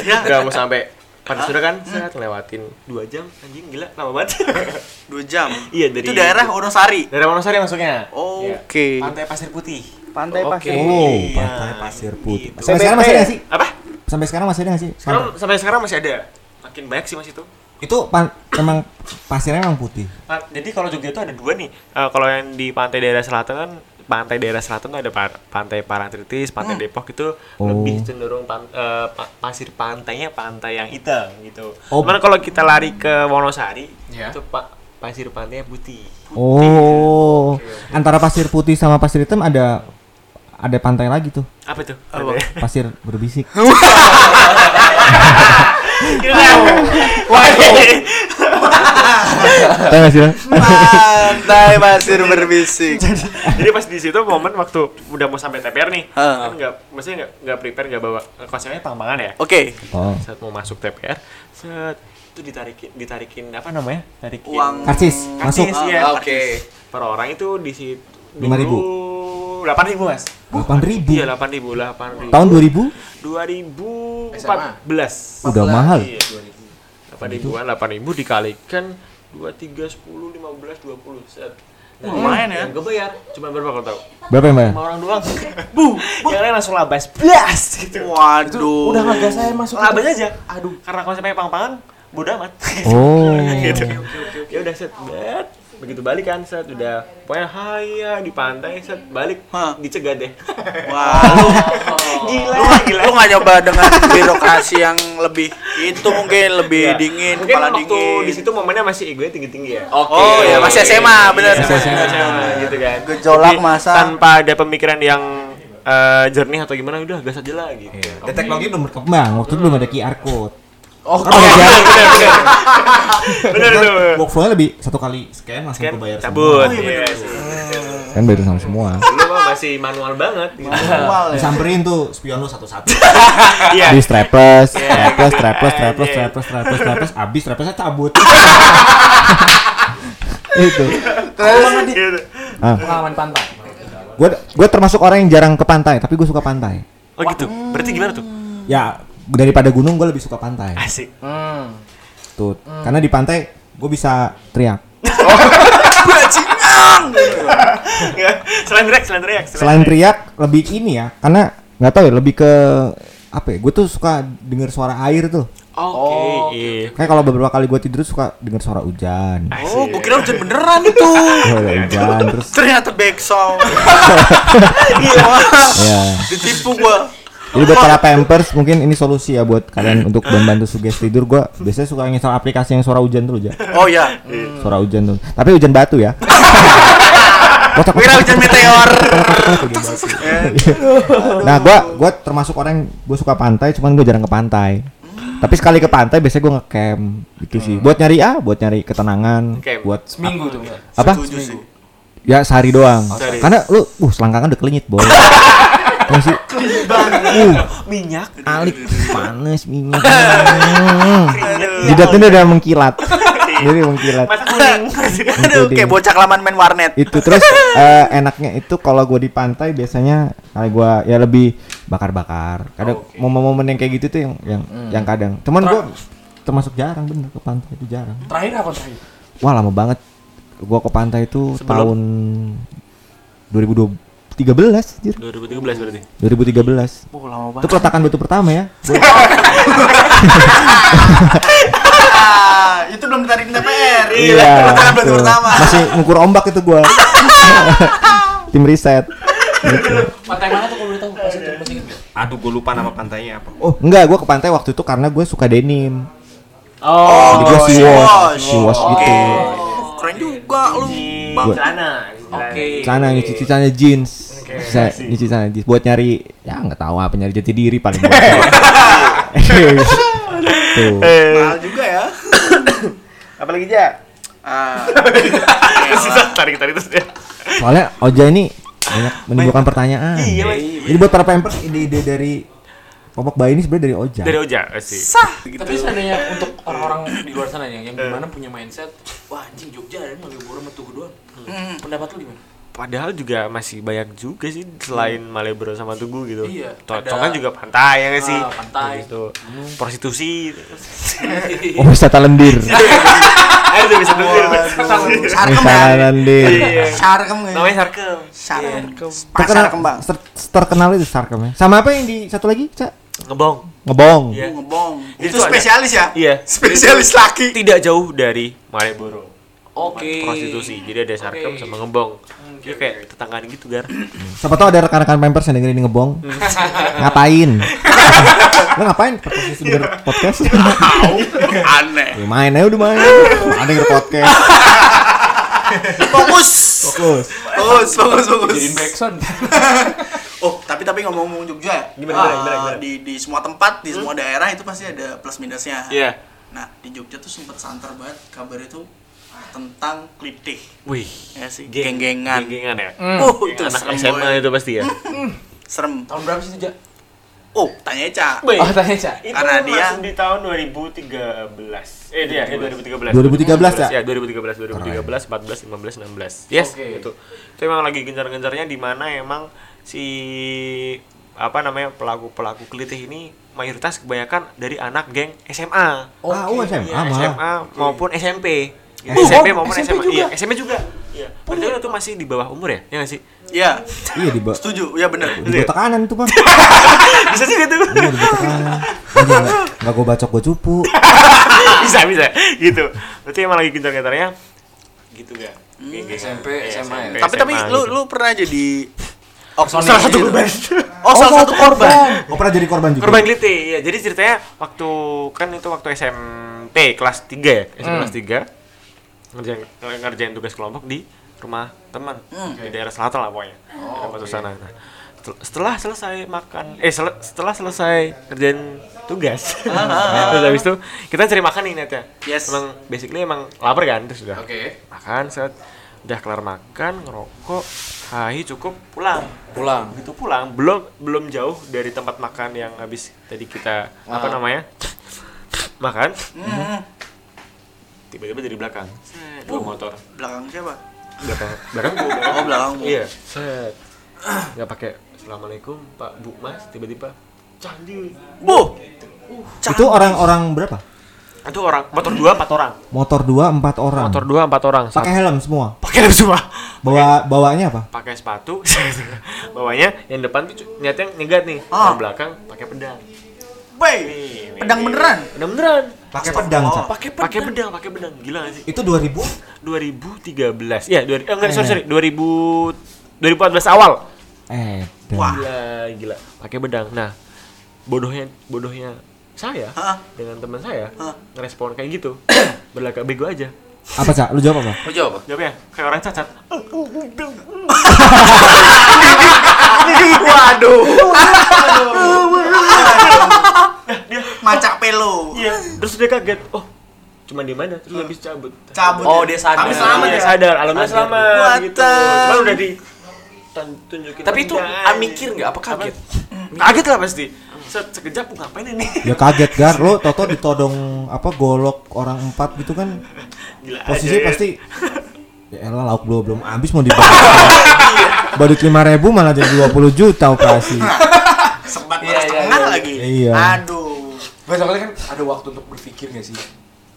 Ya, nggak mau sampai pantai Sundak kan set lewatin dua jam anjing gila lama banget *laughs* Dua jam. Iya, dari- Itu daerah Wonosari. dari Wonosari masuknya Iya. Oke. pantai pasir putih Pantai. Pasir. Oh, Iya. pantai pasir putih. Gitu. Sampai sekarang masih ada nggak sih? apa Sampai sekarang masih ada nggak sih? Sekarang. sampai sekarang masih ada makin banyak sih mas itu Itu pan emang pasirnya emang putih. Nah, jadi kalau Jogja itu ada dua nih Eh, kalau yang di pantai daerah selatan kan pantai daerah selatan tuh ada par- pantai Parangtritis, pantai Depok itu Oh. lebih cenderung pan- eh, pa- pasir pantainya pantai yang hitam gitu. Oh. Cuman kalau kita lari ke Wonosari Ya. itu pak pasir pantainya putih. Oh, antara pasir putih sama pasir hitam ada ada pantai lagi tuh. Apa tuh? Apa? Pasir berbisik. *laughs* *laughs* Wah, Tahu sih? lo? Pantai pasir berbisik. Jadi pas di situ momen waktu udah mau sampai TPR nih, Heeh. kan nggak, maksudnya nggak nggak prepare nggak bawa konsepnya pang-pangan ya. Oke. Oh. Saat mau masuk TPR, set itu ditarikin ditarikin apa namanya? Tarikin Uang Karcis, masuk. Karcis, iya. Ah, oke. Per orang itu di situ 5.000. delapan ribu mas. Delapan ribu. Iya delapan ribu, delapan ribu. Tahun 2000 dua ribu empat belas. udah mahal. Iya, 2000. 8 ribuan, 8 ribu dikalikan 2, 3, 10, 15, 20 set. Wah, lumayan ya. Yang gue bayar cuma berapa kau tahu? Berapa yang bayar? Sama orang doang. Bu, yang lain langsung labas. Blas gitu. Waduh. Udah nggak saya masuk. Labas aja. Aduh, karena konsepnya pang-pangan, bodo amat. Oh. *laughs* gitu. Ya udah set, bet. Begitu balik kan set udah pokoknya haya di pantai set balik Hah. dicegat deh. Wah, lu, *laughs* gila, lu, gila. lu nggak nyoba dengan birokrasi yang lebih itu mungkin lebih Ya. dingin, Mungkin kepala waktu dingin. di situ momennya masih egonya tinggi-tinggi ya. Oh, ya masih SMA, bener. Iya, SMA. SMA, gitu kan. Gejolak Jadi, masa. tanpa ada pemikiran yang eh, jernih atau gimana udah gas aja lah gitu. Iya. Teknologi belum berkembang. Waktu itu belum ada QR code. Oh, pada zaman Bener bener. Bener *laughs* tuh. workflow-nya lebih satu kali scan langsung Kan kebayar cabut. semua. Iya sih. Kan bayar sama semua. Dulu mah masih manual banget gitu. Manual ya. Disamperin tuh spion lu satu-satu. *laughs* Iya. Di strapless, Iya, strapless, strapless, strapless, Iya. strapless, strapless, strapless, abis straplessnya cabut. *laughs* Itu. Gitu. Ah, pengalaman pantai. gue gue termasuk orang yang jarang ke pantai, tapi gue suka pantai. Oh gitu. Berarti gimana tuh? Ya daripada gunung gue lebih suka pantai. Asik. Hmm. Tuh, karena di pantai gue bisa teriak. *laughs* selain teriak, selain teriak. Selain teriak lebih ini ya, karena nggak tahu ya lebih ke apa ya? Gue tuh suka denger suara air tuh. Oke. Iya. Kayak kalau beberapa kali gue tidur suka denger suara hujan. Oh, gua kira hujan beneran itu. *laughs* Suara hujan terus Ternyata back sound. *laughs* ya. Ditipu gua. Jadi buat para pampers mungkin ini solusi ya buat kalian untuk membantu sugesti tidur gua biasanya suka install aplikasi yang suara hujan tuh aja. Oh ya. Suara hujan tuh. Tapi hujan batu ya. *laughs* Kotak, Kira hujan meteor. *laughs* Nah, gua gua termasuk orang yang gua suka pantai, cuman gua jarang ke pantai. Tapi sekali ke pantai biasanya gua ngecamp gitu sih. Buat nyari ah, buat nyari ketenangan, Camp. buat Seminggu tuh enggak? apa? Setuju sih. Ya sehari doang. sehari. Karena lu uh selangkangan udah kelinyit, boy. *laughs* Masih uh, Minyak. alik panas minyak. Jidatnya udah mengkilat. Jadi mengkilat. Mata kuning. Aduh, kayak bocah kelaman main warnet. itu terus eh, enaknya itu kalau gue di pantai biasanya kali gue ya lebih bakar-bakar kadang Oke. momen-momen yang kayak gitu tuh yang yang yang kadang cuman gue termasuk jarang bener ke pantai itu jarang Terakhir apa terakhir? wah lama banget gue ke pantai itu Sebelum? tahun 2013 anjir 2013 berarti. 2013 Oh, lama itu banget. peletakan batu pertama ya Gua- *laughs* Ah, itu belum ditarik TPR. iya Peletakan batu pertama. masih ngukur ombak itu gue *laughs* tim riset Pantai mana tuh kalau boleh tahu? Pas itu masih? Aduh, gue lupa nama pantainya apa. oh enggak gue ke pantai waktu itu karena gue suka denim Oh, Jadi sea sea wash, sea wash gitu. Keren juga lu. Bang celana. Oke. Celana nyuci celana jeans. Oke, Bisa nyuci jeans buat nyari ya nggak tahu apa nyari jati diri paling *laughs* buat. Tuh. Mahal juga ya. *coughs* Apalagi ja? Ah, Susah tarik tarik terus ya. Soalnya Oja ini banyak menimbulkan pertanyaan. Iya, Mas. Jadi buat para pampers ide-ide dari popok bayi ini sebenarnya dari Oja. Dari Oja sih. Tapi seandainya untuk orang-orang *coughs* di luar sana yang yang gimana punya mindset, wah anjing Jogja ada Malioboro sama Tugu doang. Pendapat lu gimana? Padahal juga masih banyak juga sih selain Malioboro sama Tugu gitu. Iya, Cocok ada- kan juga pantai ya nggak sih? Ah, pantai. Gitu. Prostitusi. Oh wisata lendir. *laughs* Udah bisa dengar. sarkem wisata ya. lendir. Iya. Sarkem ya. Namanya sarkem. Sarkem. Terkenal, Pasar kembang. ter- terkenal itu sarkem ya. Sama apa yang di satu lagi, Cak? Ngebong. Ngebong. Iya. Ngebong. Itu Itu ada. spesialis ya? Iya. Spesialis laki. Tidak jauh dari Malioboro. Oke. Prostitusi. Jadi ada sarkem Oke. sama ngebong. Dia kayak tetanggaan gitu, Gar. Siapa tahu ada rekan-rekan pampers yang dengerin ngebong. *laughs* ngapain? Lu ngapain posisi denger podcast? Aneh. Ya, main aja udah main. Ada denger podcast. *laughs* Fokus. Fokus. Fokus, fokus, fokus. Jadiin backsound. *laughs* Oh, tapi tapi ngomong-ngomong Jogja ya. Gimana, ah, gimana, gimana, gimana? Di di semua tempat, di semua daerah itu pasti ada plus minusnya. Iya. Nah, di Jogja tuh sempet santer banget kabar itu tentang klitih Wih, ya sih geng- geng-gengan geng-gengan ya. oh Geng itu anak serem SMA boy. itu pasti ya. serem Tahun berapa sih itu, Ja? oh tanya Eca Oh, tanya, Ca. itu Karena dia- di tahun 2013. Eh dia, ya 2013. 2013 ya? Ya, 2013, 2013, 14, 15, 16. Yes, Oke. itu. Itu emang lagi gencar-gencarnya di mana emang si apa namanya pelaku-pelaku kelitih ini mayoritas kebanyakan dari anak geng SMA. Oh, SMA Iya, malah. SMA maupun SMP. Gitu. Oh, SMP oh, maupun SMP SMA. juga? Iya, SMP juga. Iya. Berarti kan itu masih di bawah umur ya? Ya nggak sih? ya Iya di bawah setuju ya bener di bawah tekanan itu bang. Bisa sih gitu. Iya di bawah tekanan. Enggak enggak gue bacok gue cupu. bisa bisa gitu. Berarti emang lagi gencar-gencarnya gitu ya. Geng-geng. SMP, Iya, SMA ya? SMP, tapi tapi SMA lu gitu. lu pernah jadi oh, salah satu gitu. korban oh salah satu korban Oh pernah jadi korban juga. Korban kelitih, ya. Jadi ceritanya waktu kan itu waktu SMP kelas 3 ya, SMP Hmm. kelas 3 ngerjain ngerjain tugas kelompok di rumah teman Hmm. di daerah selatan lah pokoknya. Oh, daerah sana. Nah, setel- setelah selesai makan eh sel- setelah selesai kerjain tugas *laughs* terus habis itu kita cari makan nih netnya Yes. emang basically emang lapar kan terus udah Oke. makan set udah kelar makan ngerokok hahi cukup pulang Pulang. begitu pulang belum belum jauh dari tempat makan yang habis tadi kita apa Ah. namanya makan Hmm, tiba-tiba dari belakang. Set, dua motor. Belakang siapa? Belakang. Belakang gua, belakang. Oh belakangmu iya. Set. Nggak pakai assalamualaikum pak bu mas. Tiba-tiba candi. Bu! Itu orang-orang berapa? itu orang motor dua empat orang. Motor dua empat orang. motor dua empat orang. Pakai helm semua. pakai helm semua. Bawa bawanya apa? pakai sepatu. *laughs* Bawahnya yang depan tuh niatnya nyegat nih. Ah. yang belakang pakai pedang Wey, pedang beneran? Pedang beneran. Pakai pedang, Cak. pakai pakai pedang pakai pedang. Gila gak sih? Itu 2000 2013 ya dua, eh, enggak sorry sorry. 2000 2014 awal. Eh Wah. gila gila. Pakai pedang. Nah bodohnya bodohnya saya Hah? dengan teman saya Hah? ngerespon kayak gitu. *coughs* Berlagak bego aja. Apa cak? Lu jawab apa? Mau jawab apa? jawabnya kayak orang cacat. *laughs* Waduh macak pelo. Iya terus dia kaget oh cuma di mana? Terus habis cabut. Cabut Oh, ya. dia sadar. tapi selamat Iya, ya? sadar alhamdulillah selamat gitu. Cuma udah di tunjukin Tapi itu ah, mikir nggak? Apa kaget? kaget lah pasti. Se- sekejap "Oh, ngapain ini? Ya kaget gar, lo toto ditodong apa golok orang empat gitu kan? Gila posisi aja, ya. pasti *laughs* ya elah lauk belum belum habis mau dibayar badut lima ribu malah jadi 20 juta operasi *laughs* sempat Iya, iya, tengah iya. lagi Iya. aduh Gak soalnya kan ada waktu untuk berpikir gak sih?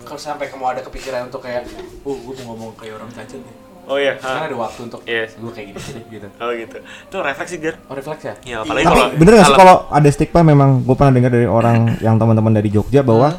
Kalau sampai kamu ada kepikiran untuk kayak, oh gue mau ngomong kayak orang cacat nih. oh iya Kan ha. ada waktu untuk, Yes. gue kayak gini sih gitu. oh gitu itu refleksi gar Oh refleks ya? ya apalagi tapi kalau bener gak sih kalau ada stigma memang gue pernah dengar dari orang *laughs* yang teman-teman dari Jogja bahwa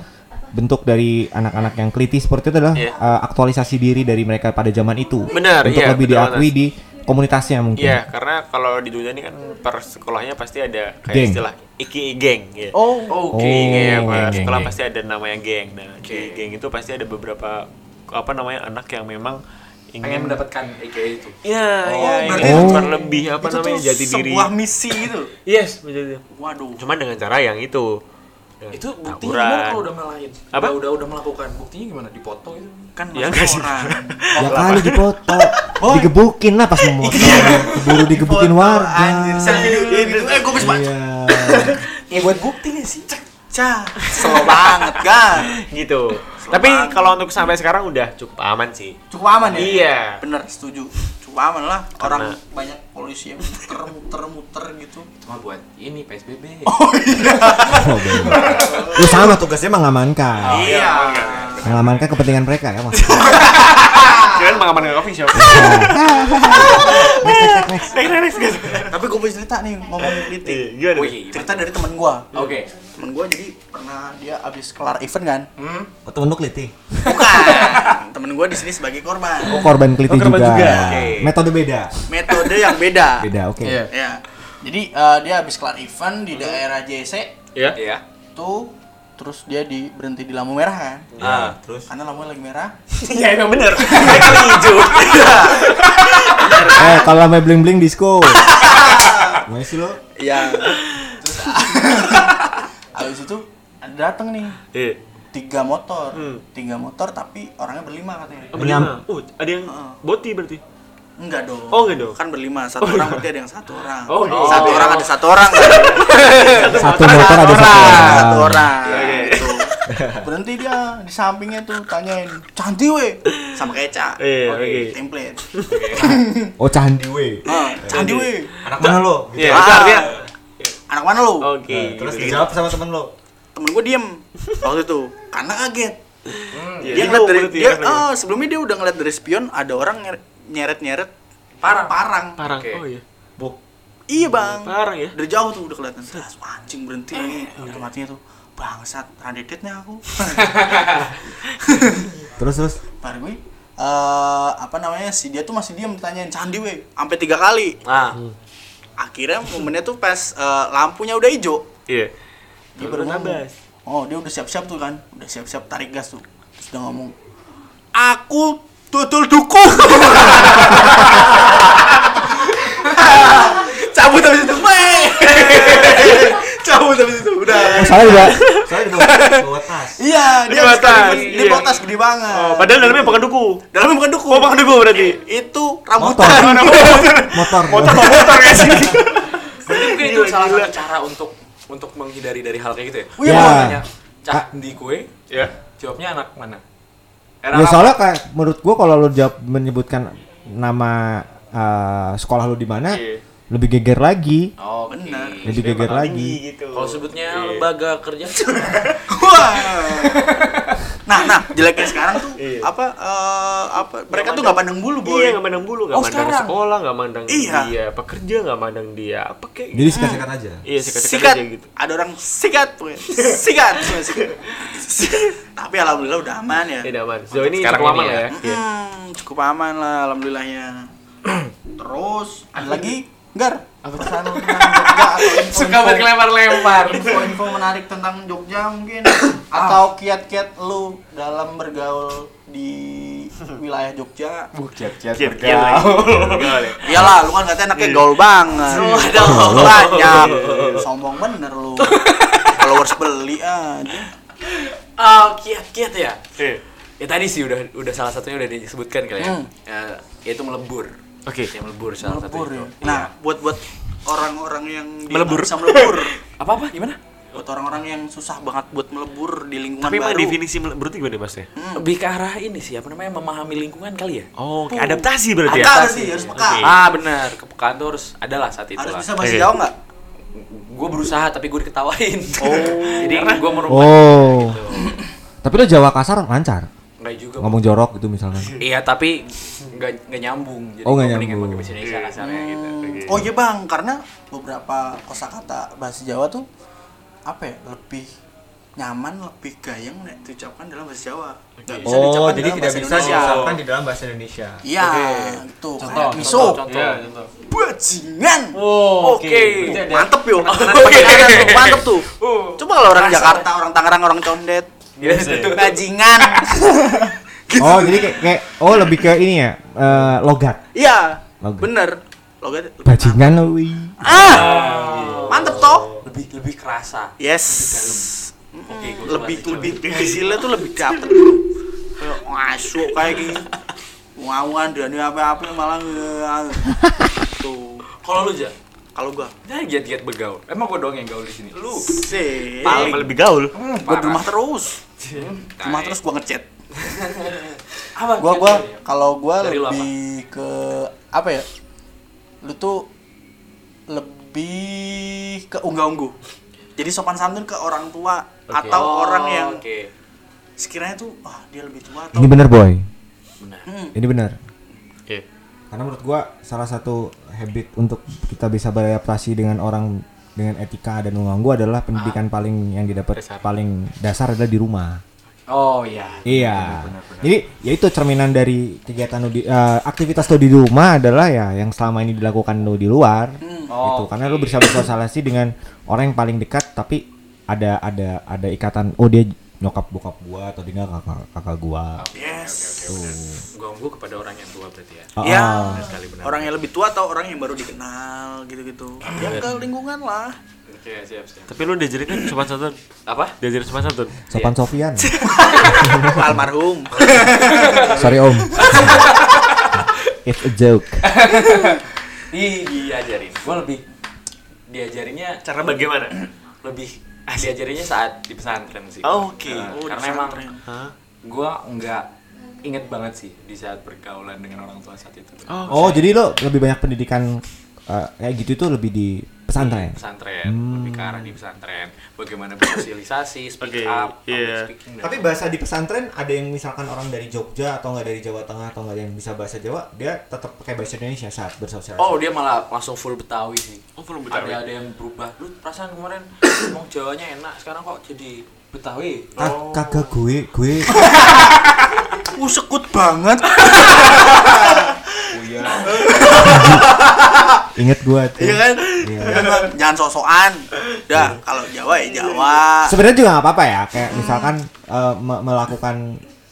bentuk dari anak-anak yang kliti seperti itu adalah Iya. uh, aktualisasi diri dari mereka pada zaman itu Benar, untuk iya, lebih diakui di komunitasnya mungkin Iya, karena kalau di dunia ini kan per sekolahnya pasti ada kayak Geng. istilah iki geng ya. oh Oke. Geng, ya, Oh, geng, sekolah geng. pasti ada namanya geng. Nah, di geng itu pasti ada beberapa apa namanya anak yang memang ingin Pengen mendapatkan EKA itu. Iya, Oh, iya, berarti ingin itu- berlebih apa itu namanya tuh jati diri. sebuah misi gitu Yes, betul. waduh Cuman dengan cara yang itu. Dengan Itu buktinya tawuran. gimana kalau udah melain? Apa? Udah, udah udah melakukan. Buktinya gimana? Dipoto gitu? kan Ya, masuk enggak sih. orang *laughs* ya kali dipoto Boy. *laughs* digebukin lah pas mau *laughs* motor keburu digebukin warga anjir selfie dulu gitu eh gue bisa iya Ya buat bukti gak sih? cah slow banget kan gitu. Tapi kalau untuk sampai sekarang udah cukup aman sih. cukup aman ya Iya. bener setuju aman lah orang Karena- banyak polisi yang muter-muter gitu Cuma buat ini PSBB. *laughs* oh, bener. lu sama tugasnya mengamankan iya mengamankan kepentingan mereka ya mas *laughs* Kalian mengamankan coffee shop. *laughs* next next next Next, next, next. tapi gue punya cerita nih ngomongin Iya, Gimana? Wih, cerita dari temen gue Oke. Temen gue jadi pernah dia abis kelar event kan. Hmm. oh, temen lu keliti bukan. Temen gue di sini sebagai korban. Oh, korban keliti Oh, korban juga, juga, oke. metode beda. Metode yang beda. *laughs* Beda oke. Iya. ya jadi eh, dia habis kelar event di daerah JC Ya. Iya. tuh terus dia di berhenti di lampu merah kan. Ah. terus? Karena lampunya lagi merah. *laughs* Iya, emang bener. *laughs* Mereka hijau. eh kalau namanya bling bling disco Gimana sih lo? Iya. Terus abis itu ada dateng nih Iya. tiga motor Hmm. tiga motor tapi orangnya berlima katanya Oh, berlima. Oh, ada yang Heeh. boti berarti. enggak dong Oh, enggak dong. kan berlima satu orang berarti ada yang satu orang Oh, iya. satu Oh. orang ada satu orang *laughs* kan? Satu motor ada satu orang. satu orang Oke. gitu. berhenti dia di sampingnya tuh tanyain cantik weh sama kayak Ca Iya, oke. template Oh candi we. Ah, cantik weh Anak mana lo? Iya, Ah. itu artinya anak mana lu oke. Terus gitu. dijawab sama temen lo. temen gue diem *laughs* waktu itu karena kaget Iya, dia ngeliat dari dia ya, ah, sebelumnya dia udah ngeliat dari spion ada orang nyeret nyeret parang parang Parang. Oke. Oh iya. Buk. iya bang Parang ya. dari jauh tuh udah kelihatan Terus, anjing berhenti nih udah matinya tuh bangsat radedetnya aku *laughs* Terus terus. Par gue eh apa namanya si dia tuh masih diam ditanyain candi weh sampai tiga kali Ah. Akhirnya momennya tuh pas eh, lampunya udah hijau Iya. dia baru ngomong nabas. oh dia udah siap-siap tuh kan udah siap-siap tarik gas tuh terus udah ngomong aku tutul duku *laughs* cabut habis itu *laughs* cabut habis itu udah Oh, salah juga. Soalnya di bawah, bawa *laughs* tas. iya Di dia bawah habis tas, dia iya. bawa tas gede banget Oh, padahal dalamnya bukan duku. dalamnya bukan duku Oh, bukan duku berarti. itu Motor. rambutan *laughs* Motor. Motor motor ya sih. Berarti mungkin itu salah satu cara untuk untuk menghindari dari hal kayak gitu ya. Wih, Ya. Kalau nanya, Cak di kue, Ya. jawabnya anak mana? Ya soalnya kayak menurut gua kalau lu jawab menyebutkan nama eh, sekolah lu di mana, Iya. Lebih geger lagi. Oh, Benar. Lebih geger lagi. gitu. Kalau sebutnya Iya. lembaga kerja *laughs* Wah. *laughs* Nah, nah, jeleknya sekarang tuh Iya. apa eh, apa mereka tuh nggak pandang bulu, boy. Iya, nggak mandang bulu, nggak Oh, mandang sekarang? sekolah, nggak mandang Iya. dia pekerja, nggak mandang dia apa kayak Jadi sikat-sikat aja. Iya, sikat-sikat sikat. aja gitu. Ada orang sikat, pokoknya. sikat, semua *laughs* sikat. Tapi alhamdulillah udah aman ya. Tidak aman. Sejauh ini Sekarang cukup ini aman ya. lah ya. Iya. Hmm, cukup aman lah alhamdulillahnya. *clears throat* Terus ada lagi Gar, apa tentang Jogja atau info, suka banget lempar-lempar. info-info menarik tentang Jogja mungkin *coughs* atau kiat-kiat lu dalam bergaul di wilayah Jogja Bukiat kiat Kiat, kiat lagi. Bergaul ya. Iyalah, lu kan katanya anaknya gaul banget. Banyak. Sombong bener lu. *laughs* Followers beli aja. Oh, kiat-kiat ya. Iya. Ya tadi sih udah udah salah satunya udah disebutkan kali ya. Hmm. Ya, yaitu melebur. Oke. Ya melebur salah Melebur satunya. ya. Nah, buat buat orang-orang yang Melebur. bisa melebur. *laughs* Apa-apa gimana? buat orang-orang yang susah banget buat melebur di lingkungan Tapi baru. definisi melebur itu gimana mas ya? Hmm. Lebih ke arah ini sih, apa namanya, memahami lingkungan kali ya? Oh, oke. Tuh. adaptasi berarti ya? Peka berarti, harus peka. Oke. Ah benar, kepekaan tuh harus adalah saat itu Harus lah. bisa bahasa Oke. Jawa nggak? Gue berusaha tapi gue diketawain. Oh. *laughs* Jadi gue merubah. Oh. Gitu. Tapi lo Jawa kasar lancar. Enggak juga. Ngomong jorok gitu misalkan. Iya tapi nggak nggak nyambung. Jadi Oh, nggak gua mendingan nyambung. pakai bahasa Indonesia kasarnya gitu. Oke. Oh iya bang, karena beberapa kosakata bahasa Jawa tuh apa ya lebih nyaman, lebih gayeng nek diucapkan dalam bahasa Jawa. Nggak bisa Oh, diucapkan jadi dalam tidak bahasa bisa Indonesia. diucapkan di dalam bahasa Indonesia. Iya, Oke. gitu. Contoh, Kayak miso, contoh, contoh. Iya, bajingan. Oh, Oke. Mantep yo. Oke. Mantep tuh. Oh. Coba kalau orang. Jakarta, orang Tangerang, orang Condet, Ya? bajingan. *laughs* Oh, jadi kayak, kayak oh lebih ke ini ya, eh, logat. Iya, Logat. bener. Logat. lebih Bajingan lo. Ah, mantep toh. Lebih lebih kerasa. Yes. Oke, gua lebih coba, lebih hasilnya tuh lebih dapet kayak masuk kayak gini *laughs* ngawan dan apa-apa malah *laughs* tuh Kalau lu aja, kalau gua nah giat-giat bergaul. Emang gua doang yang gaul di sini. Lu sih Paling lebih gaul. gua di rumah terus Hmm, rumah terus gua ngechat *laughs* apa? gua gua kalau gua Dari lu apa? lebih ke apa ya lu tuh lebih ke unggah-ungguh jadi sopan santun ke orang tua atau Oh, orang yang Oke. sekiranya tuh ah dia lebih tua atau Ini bener boy. Benar. Hmm. Ini bener. Oke. Karena menurut gua salah satu habit untuk kita bisa beradaptasi dengan orang dengan etika dan unggang gua adalah pendidikan paling yang didapat Dasar. paling dasar adalah di rumah. Oh iya. Iya. Jadi ya itu cerminan dari kegiatan lu di eh, aktivitas lu di rumah adalah ya yang selama ini dilakukan lu di luar. Oh, gitu. Karena lu bisa bersosialisasi dengan orang yang paling dekat tapi ada ada ada ikatan oh dia nyokap bokap gua atau dia kakak kakak gua. yes Gua gua kepada orang yang tua berarti ya. Ah, ya ah. sekali benar. orang yang lebih tua atau orang yang baru dikenal gitu-gitu ya ke lingkungan lah Oke, siap, siap. Tapi lu diajarin kan sopan santun. Apa? Diajarin sopan santun. Sopan Sofian. *laughs* Almarhum. *laughs* Sorry Om. *laughs* It's a joke. Ih, diajarin. Gua lebih diajarinnya Cara bagaimana? lebih *laughs* diajarinnya saat di pesantren sih. Oh, oke. Nah, Oh, di karena emang pesantren. Hah? gua nggak inget banget sih di saat pergaulan dengan orang tua saat itu. Oh, jadi lo lebih banyak pendidikan eh, kayak gitu itu lebih di pesantren. Pesantren, lebih ke arah di pesantren. Bagaimana bersosialisasi, speak Oke, up, iya. speaking, Tapi bahasa di pesantren ada yang misalkan orang dari Jogja atau nggak dari Jawa Tengah atau nggak ada yang bisa bahasa Jawa, dia tetap pakai bahasa Indonesia saat bersosialisasi. Oh dia malah langsung full Betawi sih. Oh, full Betawi. Ada ada yang berubah. Lu perasaan kemarin *coughs* ngomong Jawanya enak, sekarang kok jadi Betawi. Ka- kagak gue, gue *laughs* Uh, sekut banget. *laughs* *laughs* *laughs* inget gue tuh. Iya kan? Iya. Kan, Bang? Jangan sok-sokan. Udah, kalau Jawa ya Jawa. Sebenarnya juga nggak apa-apa ya, kayak misalkan eh, me- melakukan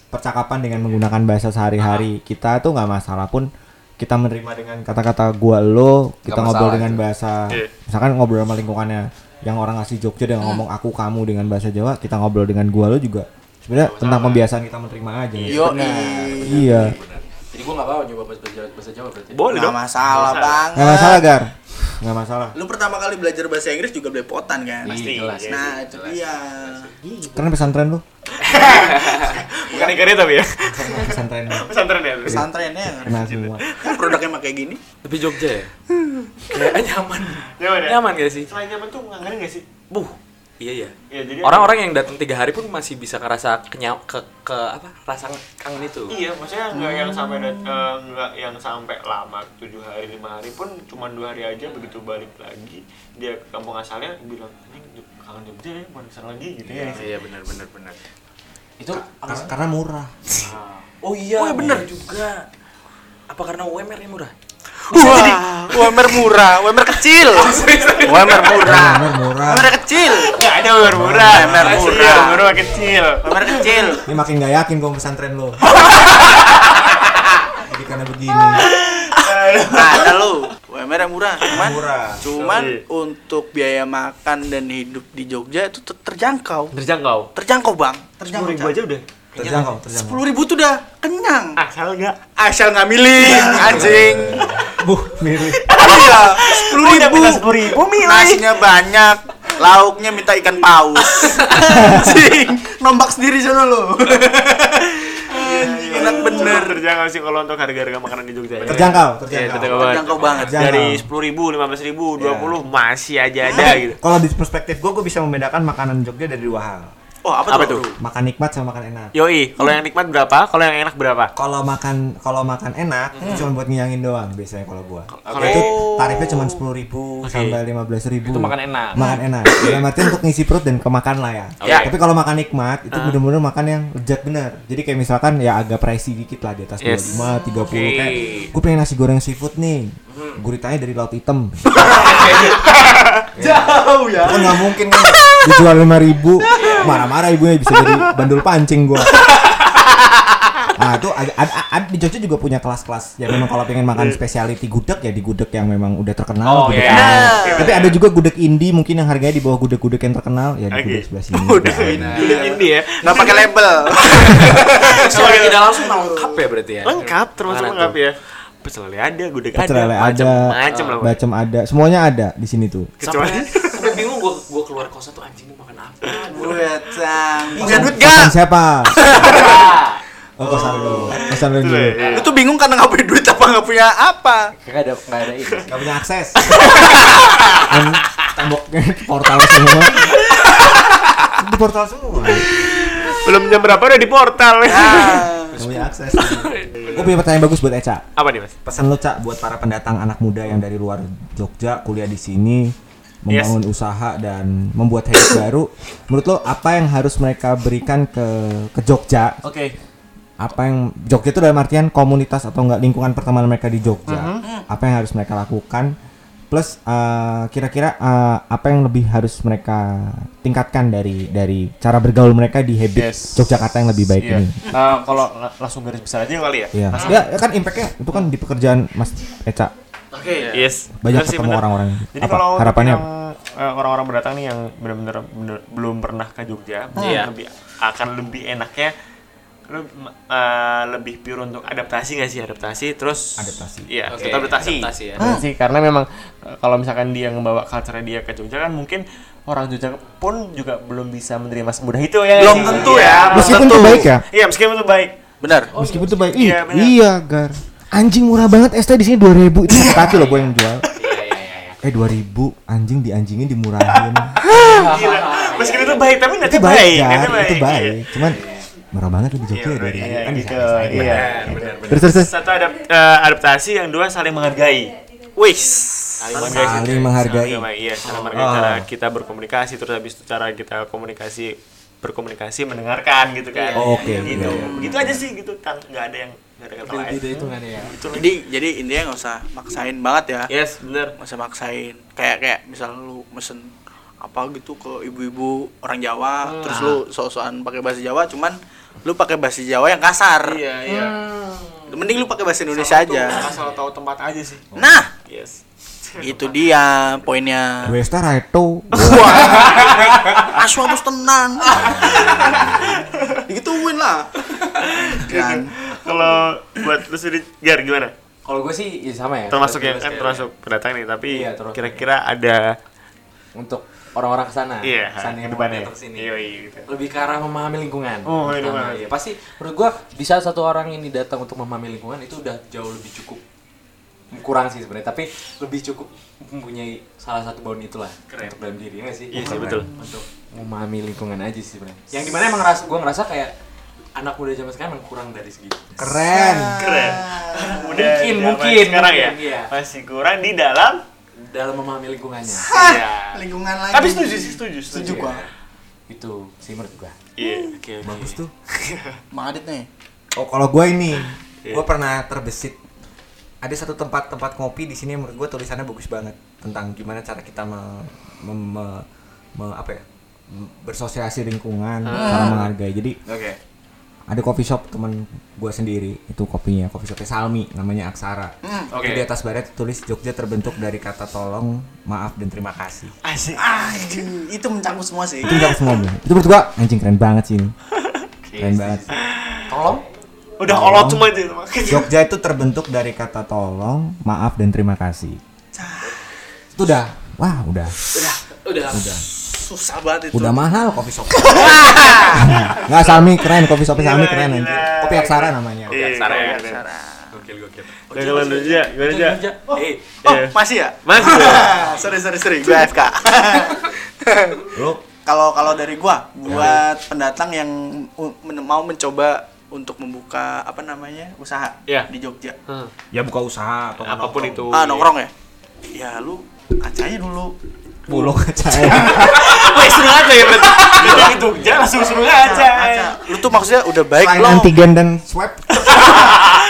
percakapan dengan menggunakan bahasa sehari-hari kita tuh nggak masalah pun kita menerima dengan kata-kata gua lo, kita ngobrol masalah dengan itu. bahasa, Iya. misalkan ngobrol sama lingkungannya yang orang asli Jogja dan ngomong aku kamu dengan bahasa Jawa, kita ngobrol dengan gua lo juga sebenarnya tentang pembiasaan kita menerima aja. Yo, Iya, Benar. Jadi gua nggak apa nyoba bahasa Jawa, bahasa Jawa berarti. Boleh Nggak dong. masalah, Bang. nggak masalah gar, nggak masalah. Lu pertama kali belajar bahasa Inggris juga belepotan kan? Pasti. Iya, jelas. Nah, Iya, itu jelas. dia. Karena pesantren lu, *laughs* Bukan ikannya tapi ya. pesantren Pesantren ya. Pesantrennya kena semua. kan produknya mah kayak gini. Tapi Jogja ya? *laughs* Kayak nyaman. Nyaman ya? Nyaman gak sih? Selain nyaman tuh nganggarin gak sih? Buh. Iya ya. Iya, jadi Orang-orang yang datang tiga hari pun masih bisa ngerasa kenyau ke ke apa rasa kangen itu. Iya, maksudnya nggak yang sampai dat- eh, nggak yang sampai lama tujuh hari lima hari pun cuma dua hari aja begitu balik lagi dia ke kampung asalnya bilang ini kangen Jogja ya mau ke sana lagi gitu ya. Iya benar benar benar. Itu Kar- karena murah. Oh iya, Oh, iya, bener. juga. Apa karena UMR yang murah? Wah, UMR murah, UMR kecil. UMR murah. Bener murah. UMR kecil. Nggak ada umur murah, Umur murah. Iya, mah kecil. UMR kecil. Ini makin gak yakin gua pesantren lo. *laughs* Jadi karena begini. Nah, ada lu. UMR yang murah, cuman Murah. cuman Sorry. untuk biaya makan dan hidup di Jogja itu ter- terjangkau. Terjangkau. Terjangkau, Bang. Terjangkau. ribu aja udah. Terjangkau, terjangkau. Sepuluh ribu tuh udah kenyang. Asal nggak? Asal nggak milih, *laughs* anjing. Bu, mirip. Iya, sepuluh ribu. sepuluh ribu milih. Nasinya banyak, lauknya minta ikan paus. Anjing, nombak sendiri sana lo. Anjing, enak bener. Terjangkau sih kalau untuk harga-harga makanan di Jogja. Terjangkau, Iya, terjangkau. terjangkau banget. Terjangkau banget. Terjangkau. Dari sepuluh ribu, lima belas ribu, dua puluh masih aja ada gitu. Kalau di perspektif gue, gue bisa membedakan makanan Jogja dari dua hal. Oh, apa, Apa tuh? tuh? Makan nikmat sama makan enak. Yoi, kalau yang nikmat berapa? Kalau yang enak berapa? Kalau makan kalau makan enak itu cuma buat ngiyangin doang biasanya kalau gua. Oke. Itu tarifnya cuma sepuluh ribu Oke. sampai lima belas ribu. Itu makan enak. Makan enak. Dalam artian untuk ngisi perut dan kemakan lah ya. Ya. Tapi kalau makan nikmat itu bener-bener makan yang lezat bener. Jadi kayak misalkan ya agak pricey dikit lah di atas Yes. 25, 30 Oke. kayak gue pengen nasi goreng seafood nih. Guritanya dari laut hitam. *laughs* Jauh ya. Kan nggak mungkin kan dijual lima ribu marah-marah ibunya bisa jadi bandul pancing gua *laughs* Nah itu ada, ada, ada- di Jogja juga punya kelas-kelas ya memang kalau pengen makan specialty gudeg ya di gudeg yang memang udah terkenal Oh, gudeg iya. Amer. Tapi ada juga gudeg indie mungkin yang harganya di bawah gudeg-gudeg yang terkenal ya di Oke. gudeg sebelah sini. *laughs* Ada. udah ini ya. Nggak pakai label. Secara tidak langsung lengkap ya berarti ya. Lengkap termasuk lengkap tuh? ya. Pecel lele ada, gudeg ada, macam-macam lah. Bacem ada, semuanya ada di sini tuh. Kecuali Sampai bingung gua gua keluar kosan tuh anjing mau makan apa. Buat sang. Punya duit Kosan gak? siapa? *laughs* Oh, kosan lu. Kosan lu dulu. ya. Lu tuh bingung karena nggak punya duit apa nggak punya apa? Kagak ada enggak ada ini. Gak punya akses. *laughs* Dan temboknya *laughs* portal semua. Di portal semua. belum jam berapa udah di portal. Ah. Gak punya akses. Gue punya pertanyaan bagus buat Eca. Apa nih, Mas? Pesan lo Cak buat para pendatang anak muda yang dari luar Jogja kuliah di sini membangun usaha dan membuat hidup *coughs* baru. Menurut lo apa yang harus mereka berikan ke ke Jogja? Oke. Apa yang Jogja itu dalam artian komunitas atau enggak lingkungan pertemanan mereka di Jogja? Apa yang harus mereka lakukan? Plus eh, kira-kira eh, apa yang lebih harus mereka tingkatkan dari dari cara bergaul mereka di habit Yes. Yogyakarta yang lebih baik Iya. ini? Nah, kalau la- langsung garis besar aja kali ya. Iya. Ya, kan impactnya itu kan di pekerjaan Mas Eca Oke. Yes. banyak sih, ketemu orang-orang. Jadi Apa kalau harapannya? yang eh, orang-orang berdatang nih yang benar-benar belum pernah ke Jogja, mungkin Iya. lebih akan lebih enaknya lu eh, lebih pure untuk adaptasi nggak sih adaptasi terus Adaptasi. iya Oke, tetap adaptasi, adaptasi ya. Adaptasi, karena memang eh, kalau misalkan dia ngebawa culture dia ke Jogja kan mungkin orang Jogja pun juga belum bisa menerima semudah itu ya Belum sih? tentu Iya, ya, belum Meskipun tentu. itu baik ya? iya meskipun itu baik Benar. Meskipun itu baik. Iya, iya, Gar. Anjing murah banget ST di sini 2000 itu sakit hati loh gue yang jual. Iya iya iya. Eh 2000 anjing dianjingin dimurahin. *laughs* Gila. meskipun itu baik tapi nanti itu baik, baik, nanti Itu Iya. baik. Cuman murah banget di Jogja Iya, dari iya, kan gitu, iya. Terus terus terus. Satu adap- eh, adaptasi, yang dua saling menghargai. Wis. Saling menghargai. Saling menghargai. Saling- Iya, saling menghargai Oh. cara kita berkomunikasi terus habis itu cara kita komunikasi berkomunikasi mendengarkan gitu kan. Oh, oke, Gitu. iya, iya. Begitu aja sih gitu kan nggak ada yang nggak ada kata lain. Ya. Jadi jadi intinya nggak usah maksain banget ya. Yes, bener. Nggak usah maksain. Kayak kayak misal lu mesen apa gitu ke ibu-ibu orang Jawa, terus lu sok-sokan pakai bahasa Jawa, cuman lu pakai bahasa Jawa yang kasar. Iya, iya. Mending lu pakai bahasa Indonesia aja. Asal tahu tempat aja sih. Nah, Yes. Itu dia poinnya. Gue star itu. Asu harus tenang. Digituin lah. Kan. Kalau buat lu sendiri Gar gimana? Kalau gue sih ya sama ya. Termasuk yang kan termasuk pendatang nih, tapi Iya, kira-kira ada untuk orang-orang ke sana. iya ke sana yang mau ke depannya. datang ke sini. Iya, iya gitu. lebih ke arah memahami lingkungan. Oh, banget. iya. Pasti menurut gua di saat satu orang ini datang untuk memahami lingkungan itu udah jauh lebih cukup kurang sih sebenarnya tapi lebih cukup mempunyai salah satu bauan itulah untuk dalam diri nggak sih Iya sih, Keren. betul. untuk memahami lingkungan aja sih sebenarnya yang di mana emang ngerasa gua ngerasa kayak anak muda zaman sekarang emang kurang dari segi Keren. Keren. *laughs* Udah Mungkin, zaman mungkin, sekarang ya. mungkin, iya. Masih kurang di dalam dalam memahami lingkungannya Iya. Lingkungan lagi. Tapi setuju sih, setuju, Setuju gua. itu sih menurut gua Iya, oke. oke. Bagus tuh. *laughs* Mang Adit nih. Oh kalau gue ini, Iya. gue pernah terbesit. Ada satu tempat-tempat kopi di sini menurut gue tulisannya bagus banget tentang gimana cara kita me, me- me- me- apa ya bersosialisasi lingkungan, cara menghargai. Jadi Oke. ada coffee shop teman gue sendiri itu kopinya, coffee shopnya Salmi, namanya Aksara. Oke. Itu di atas baret tulis Jogja terbentuk dari kata tolong, maaf dan terima kasih. Asik. Anjing, itu mencakup semua sih. Itu mencakup semua. Itu menurut gue anjing keren banget sih ini. *laughs* Keren banget. tolong Udah Tolong. olot semua itu. *laughs* Jogja itu terbentuk dari kata tolong, maaf dan terima kasih. Itu udah, wah udah, Udah, udah. Susah banget itu. udah mahal kopi shop. *laughs* Nggak Salmi keren, kopi shopnya Salmi Gila, keren anjir. Kopi Aksara namanya. Iya, Aksara ya. keren. Cara. gokil gokil Udah kalau lu aja, gimana aja? eh Oh, Iya. masih ya? Masih *laughs* ya? sorry, sorry, sorry. Gue AFK. Lu Kalau kalau dari gua, buat pendatang yang mau mencoba untuk membuka apa namanya usaha Iya. di Jogja. Hmm. ya buka usaha atau Apa pun itu. Ah nongkrong ya? Ya lu acanya dulu. Bulog aja. *laughs* Wah, seru aja ya berarti. Itu di Jogja langsung seru aja. Lu tuh maksudnya udah baik Selain belum? antigen dan swab. *laughs*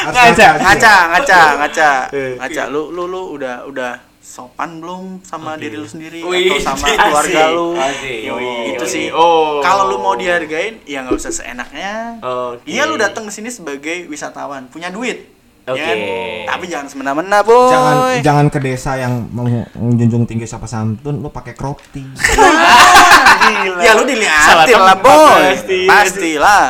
Ngaca. Ngaca, ngaca, ngaca. Eh. Ngaca. Lu lu lu udah udah sopan belum sama diri lu sendiri Wih, atau sama *laughs* asik. keluarga lu? Asik. Yoi, Itu yoi. sih. Oh. Kalau lu mau dihargain, ya nggak usah seenaknya. Oke. Iya lu datang ke sini sebagai wisatawan, punya duit. ya Oke. kan? Tapi jangan semena-mena, boy. Jangan jangan ke desa yang menjunjung tinggi sopan santun, lu pakai crop tee. *laughs* Gila. Ya lu Salah diliatin lah, boy. pasti. Pastilah.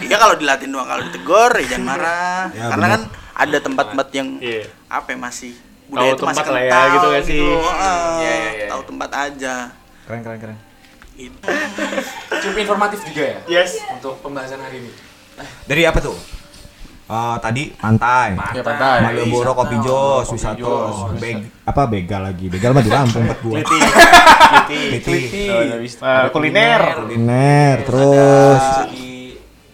ya kalau dilatin doang kalau ditegur ya jangan marah. Ya, Karena bener. kan ada tempat-tempat yang Iya. apa ya masih Tahu budaya itu masih tempat lah ya, kental gitu nggak sih? loh. Ah, Iya, iya, iya. Tahu tempat aja. Keren keren keren. Itu. *laughs* cukup informatif juga ya Yes. untuk pembahasan hari ini Dari apa tuh? Eh, tadi pantai. ya pantai Malioboro Kopi Jos, wisata. Beg apa begal lagi? Begal mah di Lampung tempat gua. Kliti. Kliti. Kliti. Kuliner. Kuliner terus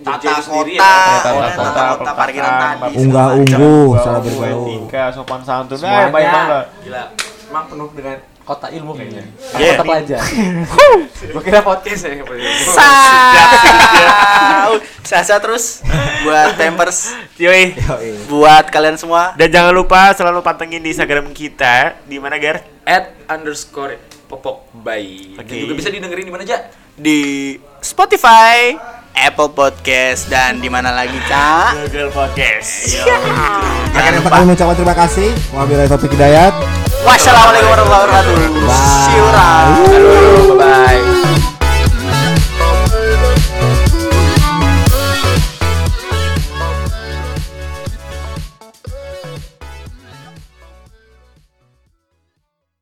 Tata sendiri kota, ya, tata Tata kota, kota, parkiran tadi. unggah ungguh secara bergaul. etika, sopan santun. Eh, semuanya banyak banget. gila emang penuh dengan kota ilmu kayaknya Iya. kota pelajar *laughs* gue kira podcast ya Sah. Sasa terus buat tempers, Yoi. buat kalian semua. Dan jangan lupa selalu pantengin di Instagram kita di mana Gar? at underscore popok bayi Oke. dan juga bisa didengerin di mana aja di Spotify, Apple Podcast dan di mana lagi, Cak? Google Podcast. Akhirnya kami mengucapkan terima kasih. Wabillahi taufiq hidayat. Wassalamualaikum warahmatullahi wabarakatuh. Bye. You around.